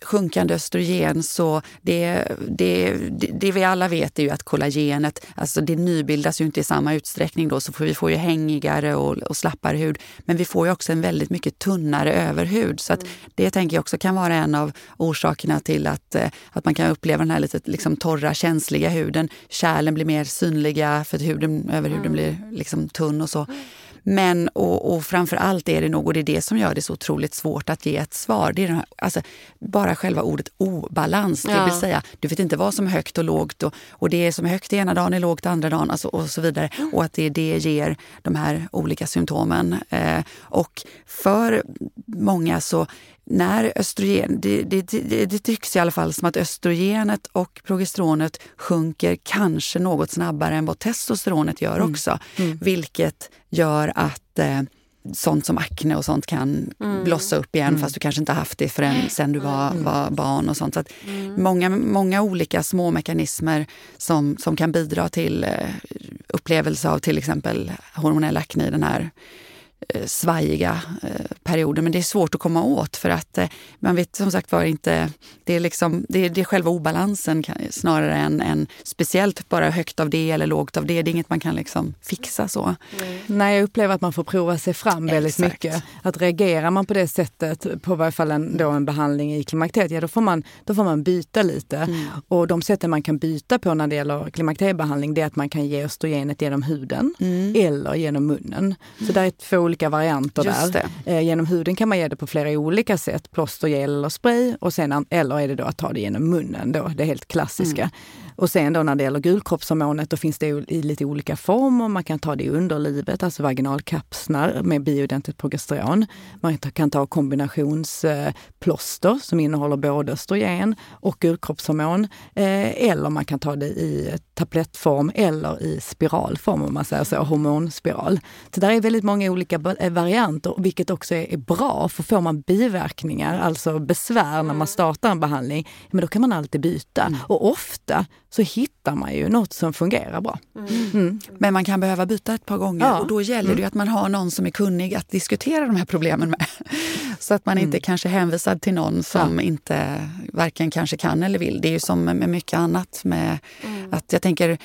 Speaker 2: sjunkande östrogen så det, det, det, vi alla vet är ju att kollagenet, alltså det nybildas ju inte i samma utsträckning då så får vi får ju hängigare och, och slappare hud. Men vi får ju också en väldigt mycket tunnare överhud så att mm. det tänker jag också kan vara en av orsakerna till att, eh, att man kan uppleva den här lite liksom torra, känsliga huden. Kärlen blir mer synliga för att huden, överhuden mm. blir liksom tunn och så. Men och, och framför allt är det nog, och det är det som gör det så otroligt svårt att ge ett svar, det är här, alltså, bara själva ordet obalans. Ja. Det vill säga, du vet inte vad som är högt och lågt och, och det är som är högt ena dagen är lågt andra dagen alltså, och så vidare. Mm. Och att det, det ger de här olika symptomen. Eh, och för många så när östrogen, det, det, det, det, tycks i alla fall som att östrogenet och progesteronet sjunker kanske något snabbare än vad testosteronet gör mm. också. Mm. Vilket gör att eh, sånt som akne och sånt kan mm. blossa upp igen mm. fast du kanske inte haft det förrän sen du var, mm. var barn. och sånt. Så mm. många, många olika små mekanismer som, som kan bidra till eh, upplevelse av till exempel hormonell akne i den här Eh, svajiga eh, perioder. Men det är svårt att komma åt för att eh, man vet som sagt var inte... Det är, liksom, det är, det är själva obalansen snarare än, än speciellt bara högt av det eller lågt av det. Det är inget man kan liksom fixa så.
Speaker 3: Mm. Nej, jag upplever att man får prova sig fram väldigt Exakt. mycket. Att reagerar man på det sättet på varje fall en, då en behandling i klimakteriet, ja då får man, då får man byta lite. Mm. Och de sätten man kan byta på när det gäller klimakteriebehandling det är att man kan ge östrogenet genom huden mm. eller genom munnen. Så det är två olika varianter Just där. Eh, genom huden kan man ge det på flera olika sätt, plåster, gel eller spray. Och sen, eller är det då att ta det genom munnen, då, det helt klassiska. Mm. Och sen då när det gäller gulkroppshormonet, då finns det i lite olika former. Man kan ta det i underlivet, alltså vaginalkapslar med bioidentigt progesteron. Man kan ta kombinationsplåster som innehåller både östrogen och gulkroppshormon. Eh, eller man kan ta det i tablettform eller i spiralform, om man säger så, hormonspiral. Så där är väldigt många olika eh, varianter, vilket också är bra. För får man biverkningar, alltså besvär när man mm. startar en behandling, men då kan man alltid byta. Mm. Och ofta så hittar man ju något som fungerar bra.
Speaker 2: Mm. Mm. Men man kan behöva byta ett par gånger ja. och då gäller det mm. att man har någon som är kunnig att diskutera de här problemen med. *laughs* Så att man inte mm. kanske är hänvisad till någon som ja. inte varken kanske kan eller vill. Det är ju som med mycket annat. med mm. att Jag tänker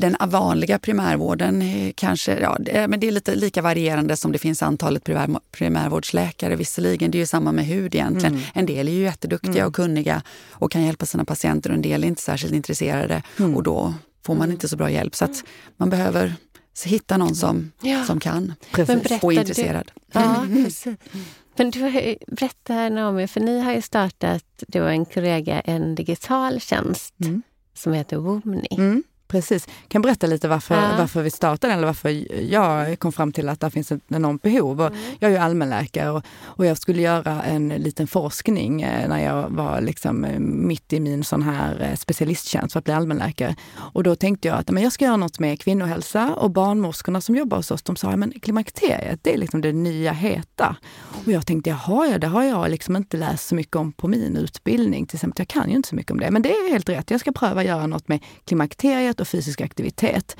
Speaker 2: den vanliga primärvården kanske, ja, det, men det är lite lika varierande som det finns antalet primär, primärvårdsläkare visserligen. Det är ju samma med hud egentligen. Mm. En del är ju jätteduktiga mm. och kunniga och kan hjälpa sina patienter och en del är inte särskilt intresserade mm. och då får man inte så bra hjälp. Så att man behöver hitta någon som, ja. som kan precis. och är intresserad.
Speaker 4: Du, ja, precis. Men du, berätta Naomi, för ni har ju startat, du och en kollega, en digital tjänst mm. som heter Womni.
Speaker 3: Precis. kan berätta lite varför, ja. varför vi startade eller varför jag kom fram till att det finns ett enormt behov. Mm. Jag är ju allmänläkare och, och, jag skulle göra en liten forskning eh, när jag var liksom eh, mitt i min sån här eh, specialisttjänst för att bli allmänläkare. Och då tänkte jag att men jag ska göra något med kvinnohälsa och barnmorskorna som jobbar hos oss, de sa att klimakteriet, det är liksom det nya heta. Och jag tänkte, jaha, ja, det har jag liksom inte läst så mycket om på min utbildning. Till exempel, jag kan ju inte så mycket om det. Men det är helt rätt, jag ska pröva göra något med klimakteriet och fysisk aktivitet.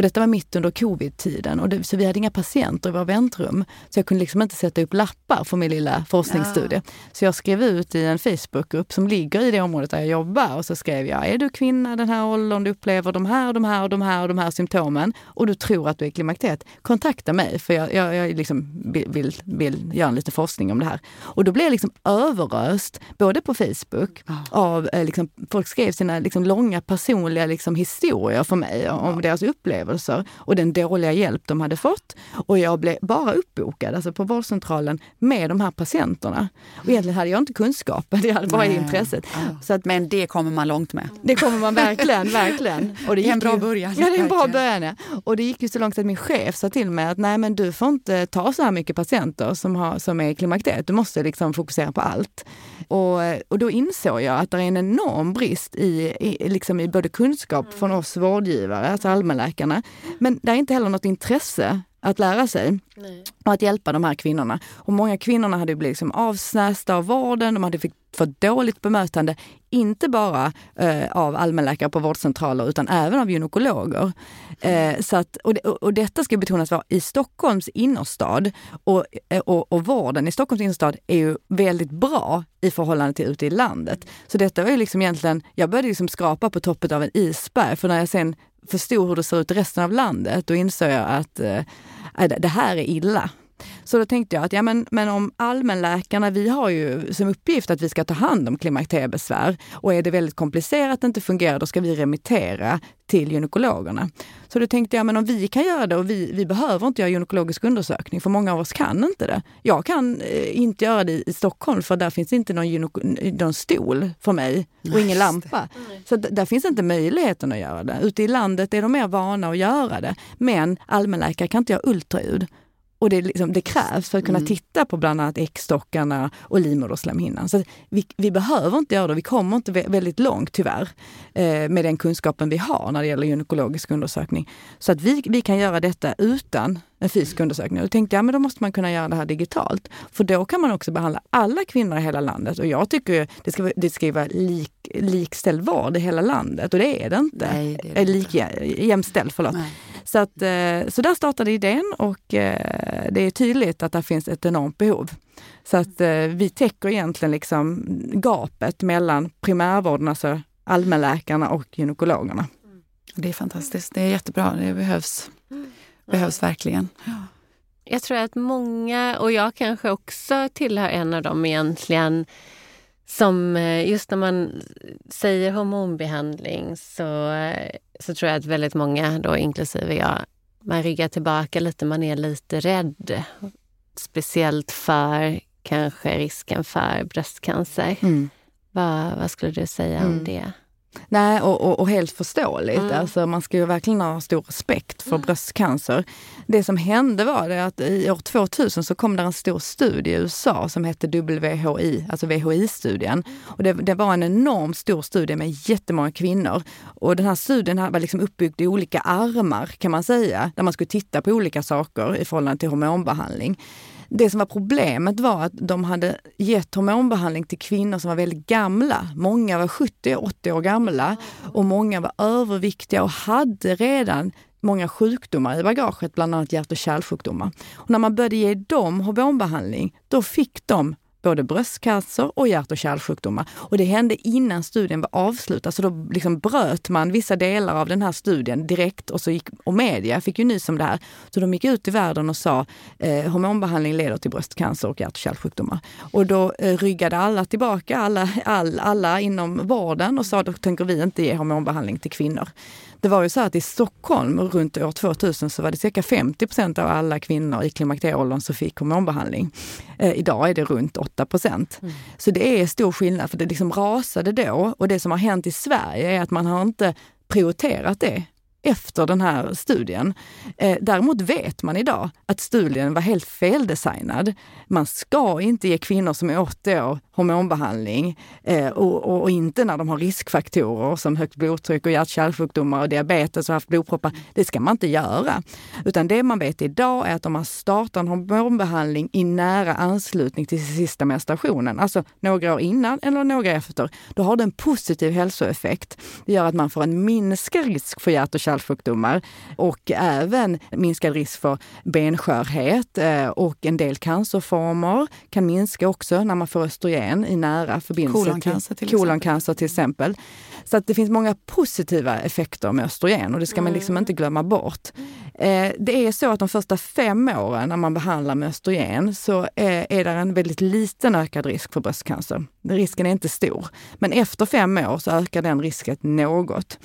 Speaker 3: Och detta var mitt under covid-tiden, och det, så vi hade inga patienter i våra väntrum. Så jag kunde liksom inte sätta upp lappar för min lilla forskningsstudie. Ja. Så jag skrev ut i en Facebookgrupp som ligger i det området där jag jobbar och så skrev jag, är du kvinna den här åldern, du upplever de här, de här de här och de här symptomen och du tror att du är klimakteriet, kontakta mig för jag, jag, jag liksom vill, vill göra en lite forskning om det här. Och då blev jag liksom överöst, både på Facebook, ja. av eh, liksom, folk skrev sina liksom, långa personliga liksom, historier för mig om ja. deras upplevelser upplevelser och den dåliga hjälp de hade fått. Och jag blev bara uppbokad alltså på vårdcentralen med de här patienterna. Och egentligen hade jag inte kunskapen, *laughs* jag hade bara Nej. intresset.
Speaker 2: Så att, Men det kommer man långt med.
Speaker 3: Det kommer man verkligen, *laughs* verkligen.
Speaker 2: Och det, det är en bra början.
Speaker 3: Ja, det är en bra början. Ja. Och det gick ju så långt att min chef sa till mig att nej men du får inte ta så här mycket patienter som, har, som är klimakteriet. Du måste liksom fokusera på allt. Och, och då insåg jag att det är en enorm brist i, i, liksom i både kunskap från oss vårdgivare, alltså allmänläkarna, men det är inte heller något intresse att lära sig. Nej. Och att hjälpa de här kvinnorna. Och många kvinnorna hade blivit liksom avsnästa av vården, de hade fått dåligt bemötande, inte bara eh, av allmänläkare på vårdcentraler utan även av gynekologer. Eh, så att, och, och detta ska betonas vara i Stockholms innerstad och, eh, och, och vården i Stockholms innerstad är ju väldigt bra i förhållande till ute i landet. Så detta var ju liksom egentligen, jag började liksom skrapa på toppen av en isberg för när jag sen förstod hur det ser ut i resten av landet, då insåg jag att eh, det här är illa. Så då tänkte jag att ja, men, men om allmänläkarna, vi har ju som uppgift att vi ska ta hand om klimakteriebesvär och är det väldigt komplicerat och inte fungerar, då ska vi remittera till gynekologerna. Så då tänkte jag, men om vi kan göra det och vi, vi behöver inte göra gynekologisk undersökning, för många av oss kan inte det. Jag kan eh, inte göra det i Stockholm för där finns inte någon, någon stol för mig och ingen lampa. Så där finns inte möjligheten att göra det. Ute i landet är de mer vana att göra det. Men allmänläkare kan inte göra ultraljud. Och det, liksom, det, krävs för att kunna mm. titta på bland annat äggstockarna och livmoderslemhinnan. Så vi, vi, behöver inte göra det, vi kommer inte väldigt långt tyvärr eh, med den kunskapen vi har när det gäller gynekologisk undersökning. Så att vi, vi kan göra detta utan en fysisk undersökning. Och tänkte jag, men då måste man kunna göra det här digitalt. För då kan man också behandla alla kvinnor i hela landet. Och jag tycker det ska, det ska vara lik, likställd vård i hela landet och det är det inte. Nej, det är det lik, jämställd, förlåt. Nej. Så, att, eh, så där startade idén och eh, det är tydligt att det finns ett enormt behov. Så att eh, vi täcker egentligen liksom gapet mellan primärvården, alltså allmänläkarna och gynekologerna.
Speaker 2: Det är fantastiskt. Det är jättebra. Det behövs, behövs verkligen.
Speaker 4: Jag tror att många, och jag kanske också tillhör en av dem egentligen, som just när man säger hormonbehandling så så tror jag att väldigt många, då inklusive jag, man ryggar tillbaka lite, man är lite rädd. Speciellt för kanske risken för bröstcancer. Mm. Vad, vad skulle du säga mm. om det?
Speaker 3: Nej, och, och, och, helt förståeligt. Mm. Alltså, man ska ju verkligen ha stor respekt för mm. bröstcancer. Det som hände var det att i år 2000 så kom det en stor studie i USA som hette WHI, alltså VHI-studien. Och det, det, var en enormt stor studie med jättemånga kvinnor. Och den här studien var liksom uppbyggd i olika armar kan man säga, där man skulle titta på olika saker i förhållande till hormonbehandling. Det som var problemet var att de hade gett hormonbehandling till kvinnor som var väldigt gamla. Många var 70-80 år gamla och många var överviktiga och hade redan många sjukdomar i bagaget, bland annat hjärt och kärlsjukdomar. Och när man började ge dem hormonbehandling, då fick de både bröstcancer och hjärt och kärlsjukdomar. Och det hände innan studien var avslutad, så då liksom bröt man vissa delar av den här studien direkt och så gick, och media fick ju nys om det här. Så de gick ut i världen och sa eh, hormonbehandling leder till bröstcancer och hjärt och kärlsjukdomar. Och då eh, ryggade alla tillbaka, alla, all, alla inom vården och sa då tänker vi inte ge hormonbehandling till kvinnor. Det var ju så att i Stockholm runt år 2000 så var det cirka 50 procent av alla kvinnor i klimakterieåldern som fick hormonbehandling. Eh, idag är det runt 8 procent. Mm. Så det är stor skillnad, för det liksom rasade då. Och det som har hänt i Sverige är att man har inte prioriterat det efter den här studien. Eh, däremot vet man idag att studien var helt feldesignad. Man ska inte ge kvinnor som är 80 år hormonbehandling eh, och, och, inte när de har riskfaktorer som högt blodtryck och hjärt-kärlsjukdomar och diabetes och haft blodproppar. Det ska man inte göra. Utan det man vet idag är att om man startar en hormonbehandling i nära anslutning till sista menstruationen, alltså några år innan eller några efter, då har det en positiv hälsoeffekt. Det gör att man får en minskad risk för hjärt och kärlsjukdomar och även minskad risk för benskörhet eh, och en del cancerformer kan minska också när man får östrogen i nära förbindelse
Speaker 2: koloncancer till,
Speaker 3: koloncancer till exempel. Så att det finns många positiva effekter med östrogen och det ska man liksom mm. inte glömma bort. Eh, det är så att de första fem åren när man behandlar med östrogen så är det en väldigt liten ökad risk för bröstcancer. Risken är inte stor. Men efter fem år så ökar den risken något.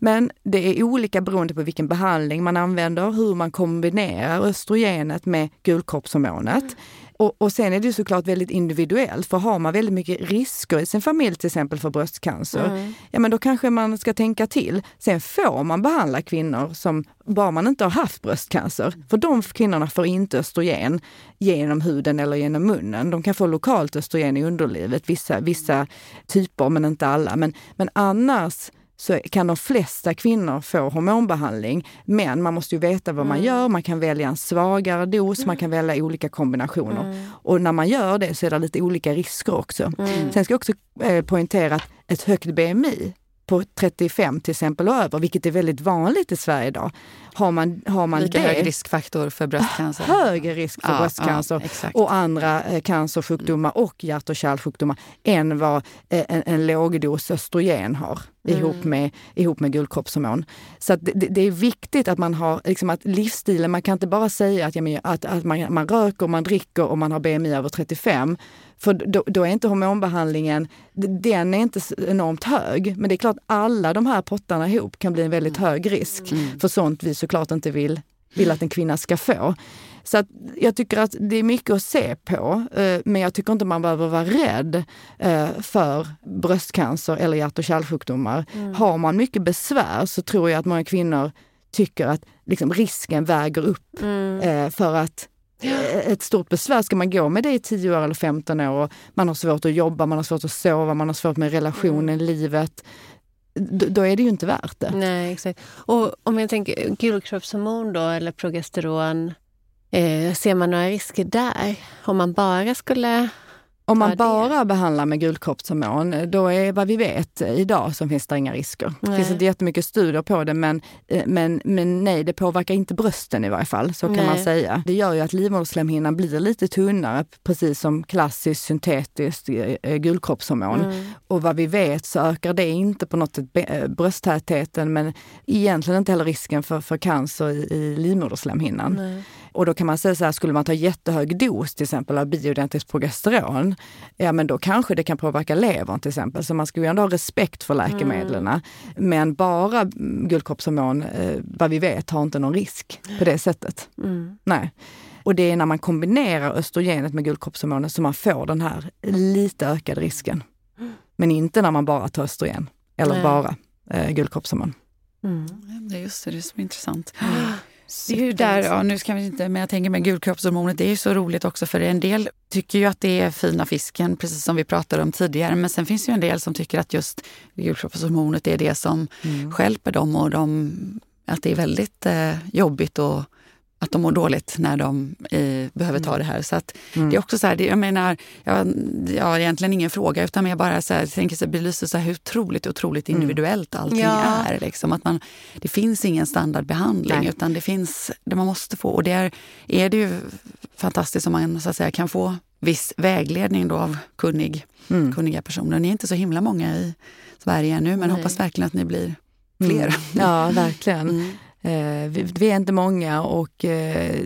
Speaker 3: Men det är olika beroende på vilken behandling man använder, hur man kombinerar östrogenet med gulkroppshormonet. Och, och sen är det såklart väldigt individuellt, för har man väldigt mycket risker i sin familj till exempel för bröstcancer, mm. ja men då kanske man ska tänka till. Sen får man behandla kvinnor som, bara man inte har haft bröstcancer, för de kvinnorna får inte östrogen genom huden eller genom munnen. De kan få lokalt östrogen i underlivet, vissa, vissa typer men inte alla. Men, men annars så kan de flesta kvinnor få hormonbehandling. Men man måste ju veta vad man mm. gör. Man kan välja en svagare dos, mm. man kan välja olika kombinationer. Mm. Och när man gör det så är det lite olika risker också. Mm. Sen ska jag också eh, poängtera att ett högt BMI på 35 till exempel och över, vilket är väldigt vanligt i Sverige idag. Har man, har man
Speaker 2: Lite
Speaker 3: det,
Speaker 2: hög riskfaktor för bröstcancer. *laughs*
Speaker 3: Högre risk för ja, bröstcancer ja, och andra eh, cancersjukdomar och hjärt och kärlsjukdomar än vad eh, en, en lågdos östrogen har mm. ihop, med, ihop med guldkroppshormon. Så det, det, är viktigt att man har liksom att livsstilen, man kan inte bara säga att, ja, att, att man, man röker, man dricker och man har BMI över 35 för då, då, är inte hormonbehandlingen, den är inte enormt hög. Men det är klart alla de här pottarna ihop kan bli en väldigt mm. hög risk mm. för sånt vi såklart inte vill, vill att en kvinna ska få. Så att jag tycker att det är mycket att se på, eh, men jag tycker inte man behöver vara rädd eh, för bröstcancer eller hjärt och kärlsjukdomar. Mm. Har man mycket besvär så tror jag att många kvinnor tycker att liksom, risken väger upp mm. Eh, för att ett stort besvär. Ska man gå med det i 10 år eller 15 år och man har svårt att jobba, man har svårt att sova, man har svårt med relationen, mm. livet. Då är det ju inte värt det.
Speaker 4: Nej, exakt. Och om jag tänker gulkroppshormon då, eller progesteron, eh, ser man några risker där? Om man bara skulle
Speaker 3: om man bara behandlar med gulkroppshormon, då är vad vi vet idag så finns det inga risker. Nej. Det finns inte jättemycket studier på det men, eh, men, men nej, det påverkar inte brösten i varje fall. Så kan nej. man säga. Det gör ju att livmoderslemhinnan blir lite tunnare, precis som klassiskt syntetiskt eh, eh, gulkroppshormon. Mm. Och vad vi vet så ökar det inte på något sätt brösttätheten men egentligen inte heller risken för, för cancer i, i livmoderslemhinnan. Nej. Och då kan man säga så här, skulle man ta jättehög dos till exempel av bioidentiskt progesteron, ja men då kanske det kan påverka levern till exempel. Så man ska ju ändå ha respekt för läkemedlen. Mm. Men bara guldkroppshormon, eh, vad vi vet, har inte någon risk på det sättet. Mm. Nej. Och det är när man kombinerar östrogenet med guldkroppshormonet som man får den här lite ökade risken. Men inte när man bara tar östrogen eller Nej. bara eh, guldkroppshormon.
Speaker 2: Mm. Det är just det, det är som är intressant. Det är ju där, ja, nu ska vi inte, men jag tänker med gulkroppshormonet, det är ju så roligt också för en del tycker ju att det är fina fisken, precis som vi pratade om tidigare. Men sen finns det ju en del som tycker att just gulkroppshormonet är det som mm. skälper dem och de, att det är väldigt eh, jobbigt och att de mår dåligt när de eh, behöver ta mm. det här. Så att mm. det är också så här, det, jag menar, jag, jag har egentligen ingen fråga utan jag bara så här, tänker så belyser så här hur otroligt, otroligt mm. individuellt allting ja. är. Liksom. Att man, det finns ingen standardbehandling Nej. utan det finns det man måste få. Och där är det ju fantastiskt om man så att säga, kan få viss vägledning då av kunnig, mm. kunniga personer. Ni är inte så himla många i Sverige ännu men Nej. hoppas verkligen att ni blir fler. Mm.
Speaker 3: Ja, verkligen. *laughs* Mm. Eh, vi, vi, är inte många och eh,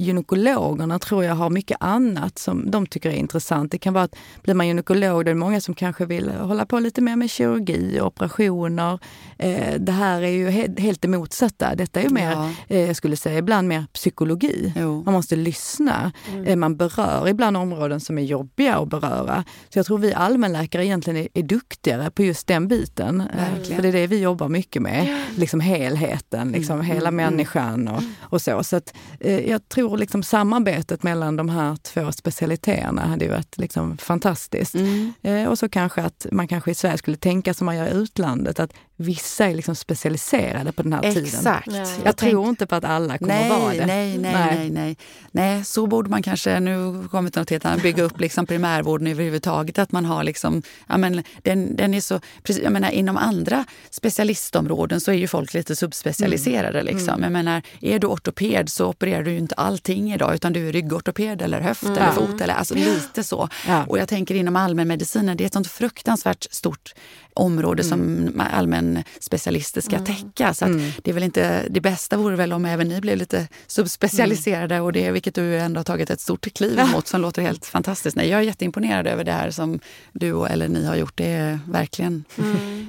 Speaker 3: gynekologerna tror jag har mycket annat som de tycker är intressant. Det kan vara att blir man gynekolog, då är det många som kanske vill hålla på lite mer med kirurgi och operationer. Eh, det här är ju he helt det motsatta. Detta är ju mer, ja. eh, jag skulle säga ibland mer psykologi. Jo. Man måste lyssna. Mm. Eh, man berör ibland områden som är jobbiga att beröra. Så jag tror vi allmänläkare egentligen är, är duktigare på just den biten. Eh, för det är det vi jobbar mycket med. Liksom helheten, liksom mm. hela mm. människan och, och så. Så att, eh, jag tror tror liksom samarbetet mellan de här två specialiteterna hade ju varit liksom fantastiskt. Mm. Eh, och så kanske att man kanske i Sverige skulle tänka som man gör i utlandet, att vissa är liksom specialiserade på den här
Speaker 2: Exakt.
Speaker 3: tiden. Jag, jag tror inte på att alla kommer
Speaker 2: nej,
Speaker 3: att vara det.
Speaker 2: Nej, nej, nej, nej, nej. Nej, så borde man kanske, nu kommer till något helt annat, bygga upp liksom primärvården överhuvudtaget. Att man har liksom, ja men den, den är så, precis, jag menar inom andra specialistområden så är ju folk lite subspecialiserade. Mm. Liksom. Mm. Jag menar, är du ortoped så opererar du ju inte allting idag utan du är ryggortoped eller höft mm. eller fot. Eller, alltså lite så. Ja. Och jag tänker inom allmänmedicinen, det är ett sånt fruktansvärt stort område mm. som allmänspecialister ska mm. täcka. Så mm. det är väl inte, det bästa vore väl om även ni blev lite subspecialiserade, mm. och det, vilket du ändå har tagit ett stort kliv emot som låter helt fantastiskt. Nej, jag är jätteimponerad över det här som du eller ni har gjort. Det är verkligen...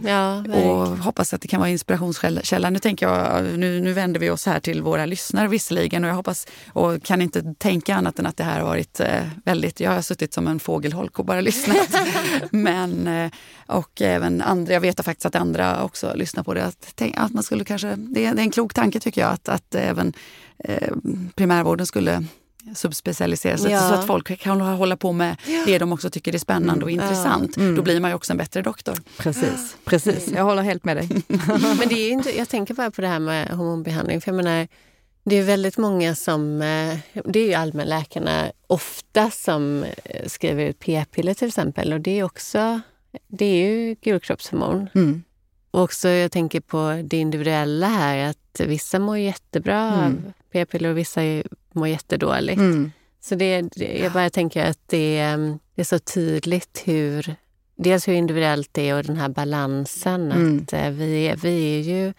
Speaker 4: Ja, *laughs*
Speaker 2: och hoppas att det kan vara inspirationskälla. Nu, tänker jag, nu, nu vänder vi oss här till våra lyssnare visserligen och jag hoppas och kan inte tänka annat än att det här har varit eh, väldigt... Jag har suttit som en fågelholk och bara *laughs* lyssnat. *laughs* Men, eh, och även andra, jag vet faktiskt att andra också lyssnar på det. Att, att man skulle kanske, det, är, det är en klok tanke tycker jag att, att även eh, primärvården skulle subspecialisera sig ja. så att folk kan hålla på med ja. det de också tycker är spännande och mm. intressant. Mm. Då blir man ju också en bättre doktor.
Speaker 3: Precis, precis. jag håller helt med dig. *laughs*
Speaker 4: Men det är inte, jag tänker bara på det här med hormonbehandling. För jag menar, det är väldigt många som... Eh, det är ju allmänläkarna ofta som eh, skriver ut p-piller till exempel. Och det är också det är ju gulkroppshormon. Mm. Och också jag tänker på det individuella här, att vissa mår jättebra mm. av p-piller och vissa mår jättedåligt. Mm. Så det, jag bara tänker att det, det är så tydligt hur dels hur individuellt det är och den här balansen. Mm. Att eh, vi, är, vi är ju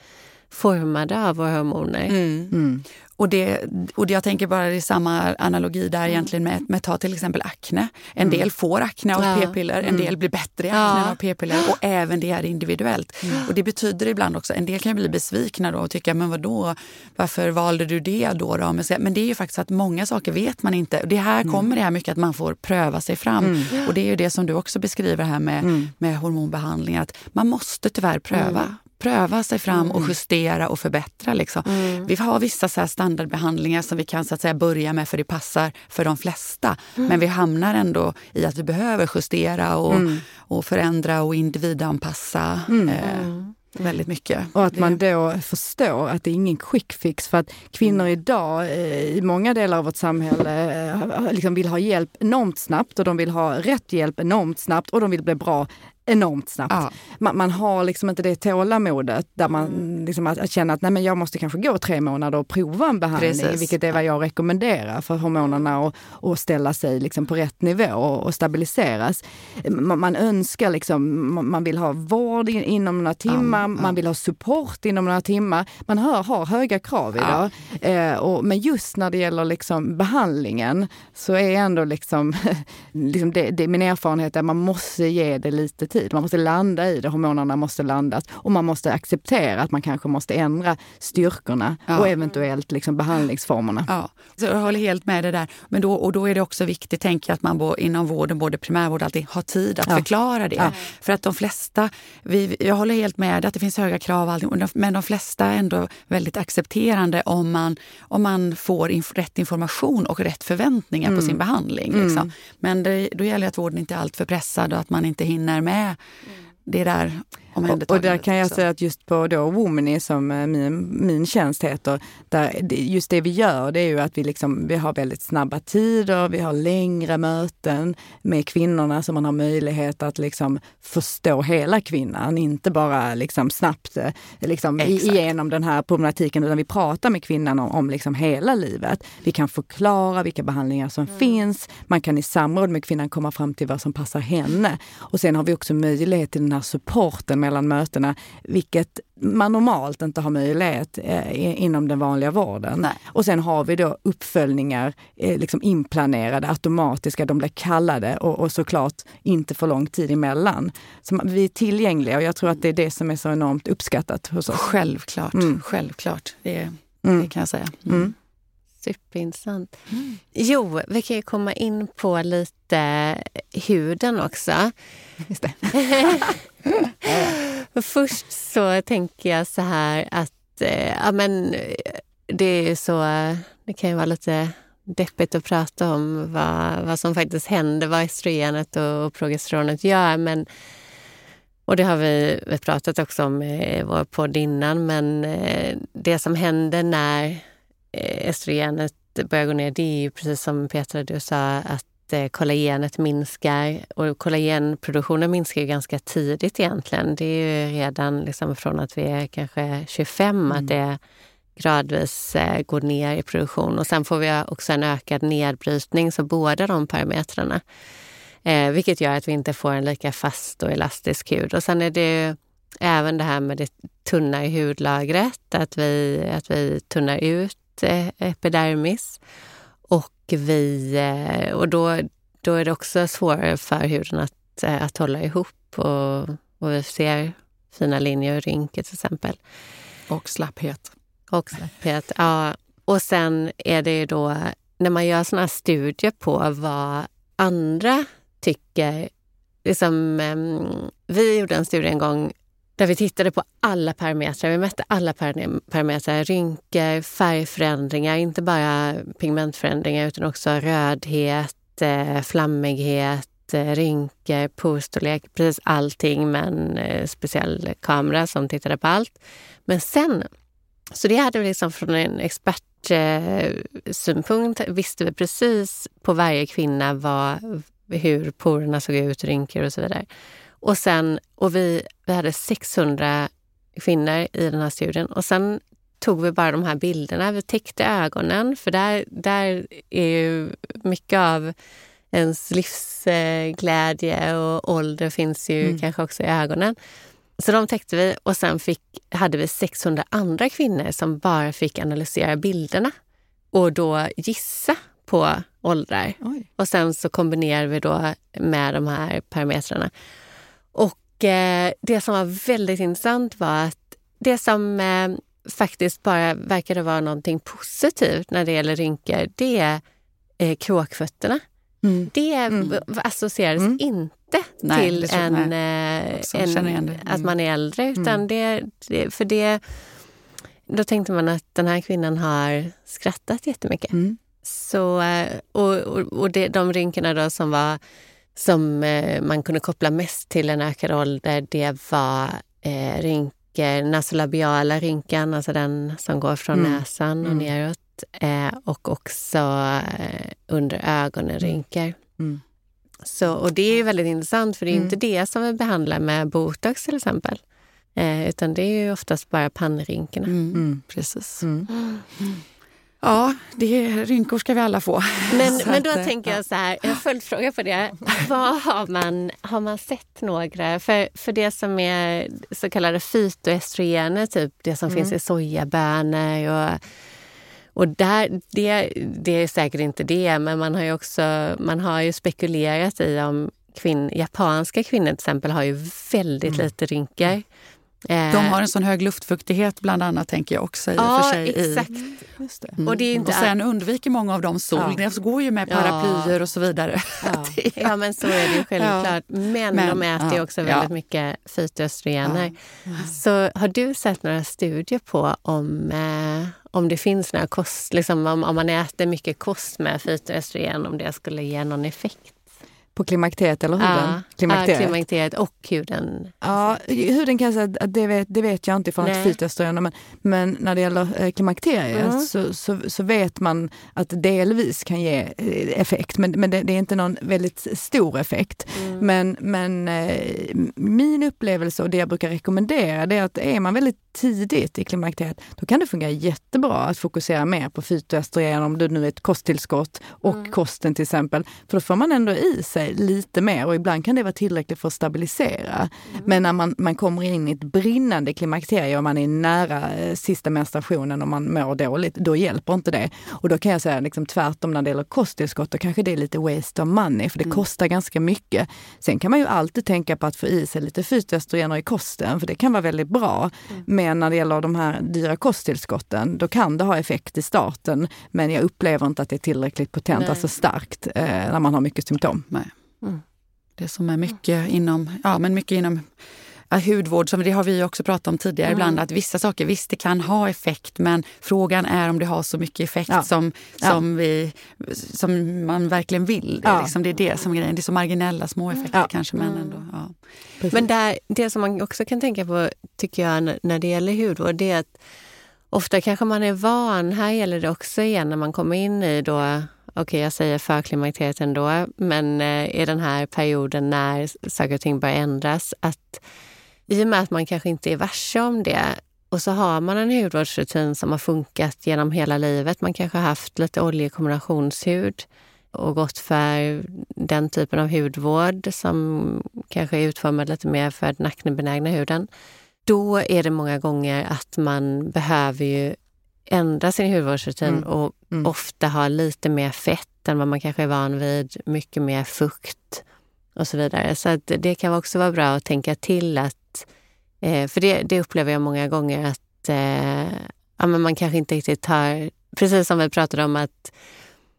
Speaker 4: formade av våra hormoner. Mm.
Speaker 2: Och, det, och jag tänker bara det är samma analogi där mm. egentligen med, med ta till exempel akne. En mm. del får akne av ja. p-piller, en mm. del blir bättre i akne ja. av p-piller och *gasps* även det är individuellt. Mm. Och det betyder ibland också, en del kan bli besvikna då och tycka men vadå, varför valde du det då? då? Men det är ju faktiskt att många saker vet man inte. Det här mm. kommer det här mycket att man får pröva sig fram. Mm. Och det är ju det som du också beskriver här med, med hormonbehandling, att man måste tyvärr pröva pröva sig fram och mm. justera och förbättra. Liksom. Mm. Vi har vissa så standardbehandlingar som vi kan så att säga, börja med för det passar för de flesta. Mm. Men vi hamnar ändå i att vi behöver justera och, mm. och förändra och individanpassa. Mm. Eh, mm. väldigt mycket.
Speaker 3: Och att man då förstår att det är ingen quick fix för att kvinnor idag eh, i många delar av vårt samhälle eh, liksom vill ha hjälp enormt snabbt och de vill ha rätt hjälp enormt snabbt och de vill bli bra enormt snabbt. Ja. Man, man, har liksom inte det tålamodet där man mm. liksom att, att känna att nej, men jag måste kanske gå tre månader och prova en behandling, Precis. vilket är vad jag rekommenderar för hormonerna och, och ställa sig liksom på rätt nivå och, och stabiliseras. Man, man, önskar liksom, man vill ha vård in, inom några timmar, ja, man vill ha support inom några timmar. Man hör, har höga krav idag. Eh, och, men just när det gäller liksom behandlingen så är ändå liksom, *laughs* liksom det, det, min erfarenhet är att man måste ge det lite tid. Man måste landa i det, hormonerna måste landas och man måste acceptera att man kanske måste ändra styrkorna ja. och eventuellt liksom behandlingsformerna.
Speaker 2: Ja, så jag håller helt med det där. Men då, och då är det också viktigt, tänker jag, att man bo, inom vården, både primärvård och allting, har tid att ja. förklara det. Ja. För att de flesta, vi, jag håller helt med att det finns höga krav, allting, men de flesta är ändå väldigt accepterande om man, om man får inf rätt information och rätt förväntningar mm. på sin behandling. Liksom. Mm. Men det, då gäller det att vården inte är alltför pressad och att man inte hinner med med det där
Speaker 3: och, där kan jag också. säga att just på då Womany som eh, min, min tjänst heter, där just det vi gör det är ju att vi, liksom, vi har väldigt snabba tider, vi har längre möten med kvinnorna så man har möjlighet att liksom förstå hela kvinnan, inte bara liksom snabbt eh, liksom igenom den här problematiken utan vi pratar med kvinnan om, om liksom hela livet. Vi kan förklara vilka behandlingar som mm. finns, man kan i samråd med kvinnan komma fram till vad som passar henne. Och sen har vi också möjlighet till den här supporten mellan mötena, vilket man normalt inte har möjlighet eh, inom den vanliga vården. Nej. Och sen har vi då uppföljningar eh, liksom inplanerade, automatiska, de blir kallade och, och såklart inte för lång tid emellan. Så man, vi är tillgängliga och jag tror att det är det som är så enormt uppskattat hos oss.
Speaker 2: Självklart, mm. självklart. Det, mm. det, kan jag säga. Mm. mm.
Speaker 4: Superintressant. Mm. Jo, vi kan ju komma in på lite huden också. Just det. *laughs* Först så tänker jag så här att eh, ja, men, det är så, det kan ju vara lite deppigt att prata om vad, vad som faktiskt händer, vad estrogenet och progesteronet gör. Men, och det har vi pratat också om i vår podd innan, men eh, det som händer när eh, estrogenet börjar gå ner, det är ju precis som Petra du sa, att eh, kollagenet minskar. Och kollagenproduktionen minskar ju ganska tidigt egentligen. Det är ju redan liksom från att vi är kanske 25 mm. att det gradvis eh, går ner i produktion. Och sen får vi också en ökad nedbrytning, så båda de parametrarna. Eh, vilket gör att vi inte får en lika fast och elastisk hud. Och sen är det även det här med det tunna i hudlagret, att vi, att vi tunnar ut eh, epidermis. Och, vi, eh, och då, då är det också svårare för huden att, eh, att hålla ihop och, och vi ser fina linjer och rynkor till exempel.
Speaker 2: Och slapphet.
Speaker 4: Och slapphet, ja. Och sen är det ju då när man gör såna här studier på vad andra tycker. Liksom, vi gjorde en studie en gång där vi tittade på alla parametrar. Vi mätte alla parametrar. Rynkor, färgförändringar, inte bara pigmentförändringar utan också rödhet, eh, flammighet, eh, rynkor, porstorlek, precis allting med en eh, speciell kamera som tittade på allt. Men sen, så det hade vi liksom från en expertsynpunkt visste vi precis på varje kvinna vad, hur porerna såg ut, rynkor och så vidare. Och, sen, och vi, vi hade 600 kvinnor i den här studien och sen tog vi bara de här bilderna. Vi täckte ögonen, för där, där är ju mycket av ens livsglädje och ålder finns ju mm. kanske också i ögonen. Så de täckte vi och sen fick, hade vi 600 andra kvinnor som bara fick analysera bilderna och då gissa på åldrar. Oj. Och sen så kombinerar vi då med de här parametrarna. Och eh, det som var väldigt intressant var att det som eh, faktiskt bara verkade vara någonting positivt när det gäller rynkor, det är eh, kråkfötterna. Mm. Det mm. associerades mm. inte nej, till en, eh, en att man är äldre. Utan mm. det, det, för det, då tänkte man att den här kvinnan har skrattat jättemycket. Mm. Så, eh, och och, det, de rynkorna då som, var, som eh, man kunde koppla mest till en ökad ålder, det var eh, rynkor, nasolabiala rynkan, alltså den som går från mm. näsan och mm. neråt. Eh, och också eh, under ögonen mm. rynkor. Mm. Så, och det är väldigt intressant för det är mm. inte det som vi behandlar med botox till exempel. Eh, utan det är ju oftast bara pannrynkorna.
Speaker 2: Mm. Precis. Ja, det rynkor ska vi alla få.
Speaker 4: Men, men då att, tänker jag så här, en följdfråga på det. Vad har man, har man sett några, för, för det som är så kallade fytoestrogener, typ det som mm. finns i sojabönor och och där, det, det är säkert inte det, men man har ju också man har ju spekulerat i om kvinn, japanska kvinnor till exempel har ju väldigt mm. lite rynkor.
Speaker 2: De har en sån hög luftfuktighet bland annat, tänker jag också. I ja, för sig,
Speaker 4: exakt. I,
Speaker 2: mm. och, det är inte och sen undviker många av dem sol. Ja. De går ju med paraplyer ja. och så vidare.
Speaker 4: Ja. *laughs* ja, men så är det ju självklart. Men, men de äter ju också väldigt mycket fytoöstrogener. Så har du sett några studier på om, eh, om det finns några kost, liksom om, om man äter mycket kost med fytoöstrogen, om det skulle ge någon effekt?
Speaker 3: På klimakteriet eller huden? Ja,
Speaker 4: klimakteriet. Ja, klimakteriet och huden.
Speaker 3: Ja, huden kan jag säga att det vet, det vet jag inte ifrån ett fytoöstrogen. Men, men när det gäller eh, klimakteriet mm. så, så, så, vet man att delvis kan ge eh, effekt. Men, men det, det är inte någon väldigt stor effekt. Mm. Men, men eh, min upplevelse och det jag brukar rekommendera det är att är man väldigt tidigt i klimakteriet, då kan det fungera jättebra att fokusera mer på fytoöstrogen om det nu är ett kosttillskott och mm. kosten till exempel. För då får man ändå i sig sig lite mer och ibland kan det vara tillräckligt för att stabilisera. Mm. Men när man, man kommer in i ett brinnande klimakterium och man är nära eh, sista menstruationen och man mår dåligt, då hjälper inte det. Och då kan jag säga liksom tvärtom när det gäller kosttillskott, då kanske det är lite waste of money för det mm. kostar ganska mycket. Sen kan man ju alltid tänka på att få i sig lite fytoöstrogener i kosten, för det kan vara väldigt bra. Mm. Men när det gäller de här dyra kosttillskotten, då kan det ha effekt i starten. Men jag upplever inte att det är tillräckligt potent, Nej. alltså starkt, eh, när man har mycket symptom.
Speaker 2: Nej. Mm. Det som är mycket inom, ja, men mycket inom ja, hudvård, som det har vi också pratat om tidigare mm. ibland, att vissa saker visst det kan ha effekt men frågan är om det har så mycket effekt ja. som, som, ja. vi, som man verkligen vill. Det, ja. liksom, det är det som är grejen. Det är så marginella små effekter kanske men ändå. Mm.
Speaker 4: Men där, det som man också kan tänka på tycker jag när det gäller hudvård det är att ofta kanske man är van, här gäller det också igen när man kommer in i då okej okay, jag säger förklimakteriet ändå, men eh, i den här perioden när saker och ting börjar ändras, att i och med att man kanske inte är varse om det och så har man en hudvårdsrutin som har funkat genom hela livet. Man kanske har haft lite oljekombinationshud och gått för den typen av hudvård som kanske är utformad lite mer för den aknebenägna huden. Då är det många gånger att man behöver ju ändra sin hudvårdsrutin mm. och mm. ofta ha lite mer fett än vad man kanske är van vid, mycket mer fukt och så vidare. Så det kan också vara bra att tänka till att, eh, för det, det, upplever jag många gånger att eh, ja, men man kanske inte riktigt har, precis som vi pratade om att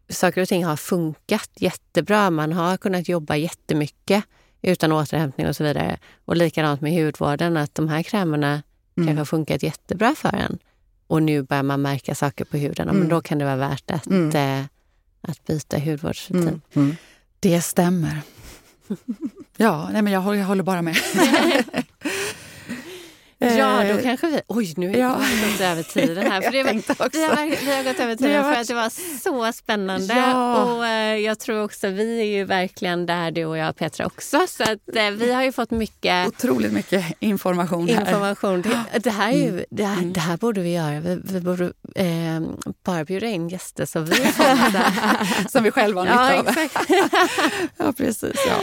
Speaker 4: saker och ting har funkat jättebra, man har kunnat jobba jättemycket utan återhämtning och så vidare. Och likadant med hudvården, att de här krämerna mm. kanske har funkat jättebra för en. Och nu börjar man märka saker på huden, mm. men då kan det vara värt att, mm. eh, att byta hudvårdsrutin. Mm.
Speaker 2: mm. Det stämmer. *laughs* ja, nej men jag håller, jag håller bara med. *laughs*
Speaker 4: Ja, då eh, kanske vi... Oj, nu ja. har vi gått över *laughs* tiden här. För det var, vi, har, vi har gått över tiden för att det var så spännande. Ja. Och eh, jag tror också, vi är ju verkligen där du och jag Petra också. Så att eh, vi har ju fått mycket...
Speaker 2: Otroligt mycket information
Speaker 4: här. Information. Det, det här, är ju, mm. det, här, mm. det här borde vi göra. Vi, vi borde eh, bara bjuda in gäster så vi *laughs*
Speaker 2: Som vi själva har nytta ja, av. Exakt. *laughs* ja, precis. Ja.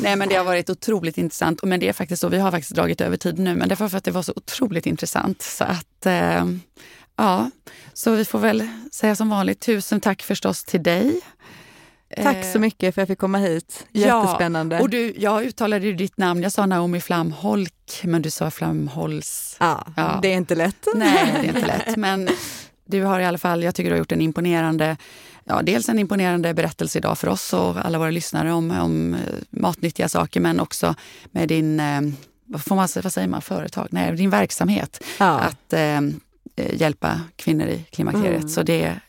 Speaker 2: Nej, men det har varit otroligt intressant. Men det är faktiskt så, vi har faktiskt dragit över tid nu, men det var för att det var så otroligt intressant. Så att, eh, ja, så vi får väl säga som vanligt tusen tack förstås till dig.
Speaker 3: Tack så mycket för att jag fick komma hit. Jättespännande.
Speaker 2: Ja, och du, jag uttalade ju ditt namn. Jag sa Naomi Flamholk, men du sa Flamholz.
Speaker 3: Ja, ja, det är inte lätt.
Speaker 2: Nej, det är inte lätt. Men du har i alla fall, jag tycker du har gjort en imponerande, ja, dels en imponerande berättelse idag för oss och alla våra lyssnare om, om eh, matnyttiga saker, men också med din eh, vad, får man, vad säger man, företag? Nej, din verksamhet. Ja. Att eh, eh, hjälpa kvinnor i klimakteriet. Mm. Så det är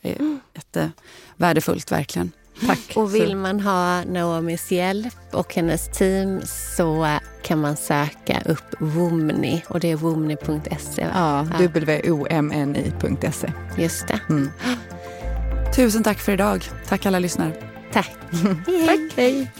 Speaker 2: jättevärdefullt verkligen.
Speaker 4: Tack. Och vill man ha Naomis hjälp och hennes team så kan man söka upp Womni och det är womni.se.
Speaker 3: Ja, w-o-m-n-i.se.
Speaker 4: Just det. Mm.
Speaker 2: Tusen tack för idag. Tack alla lyssnare.
Speaker 4: Tack. *laughs*
Speaker 2: tack. Hej.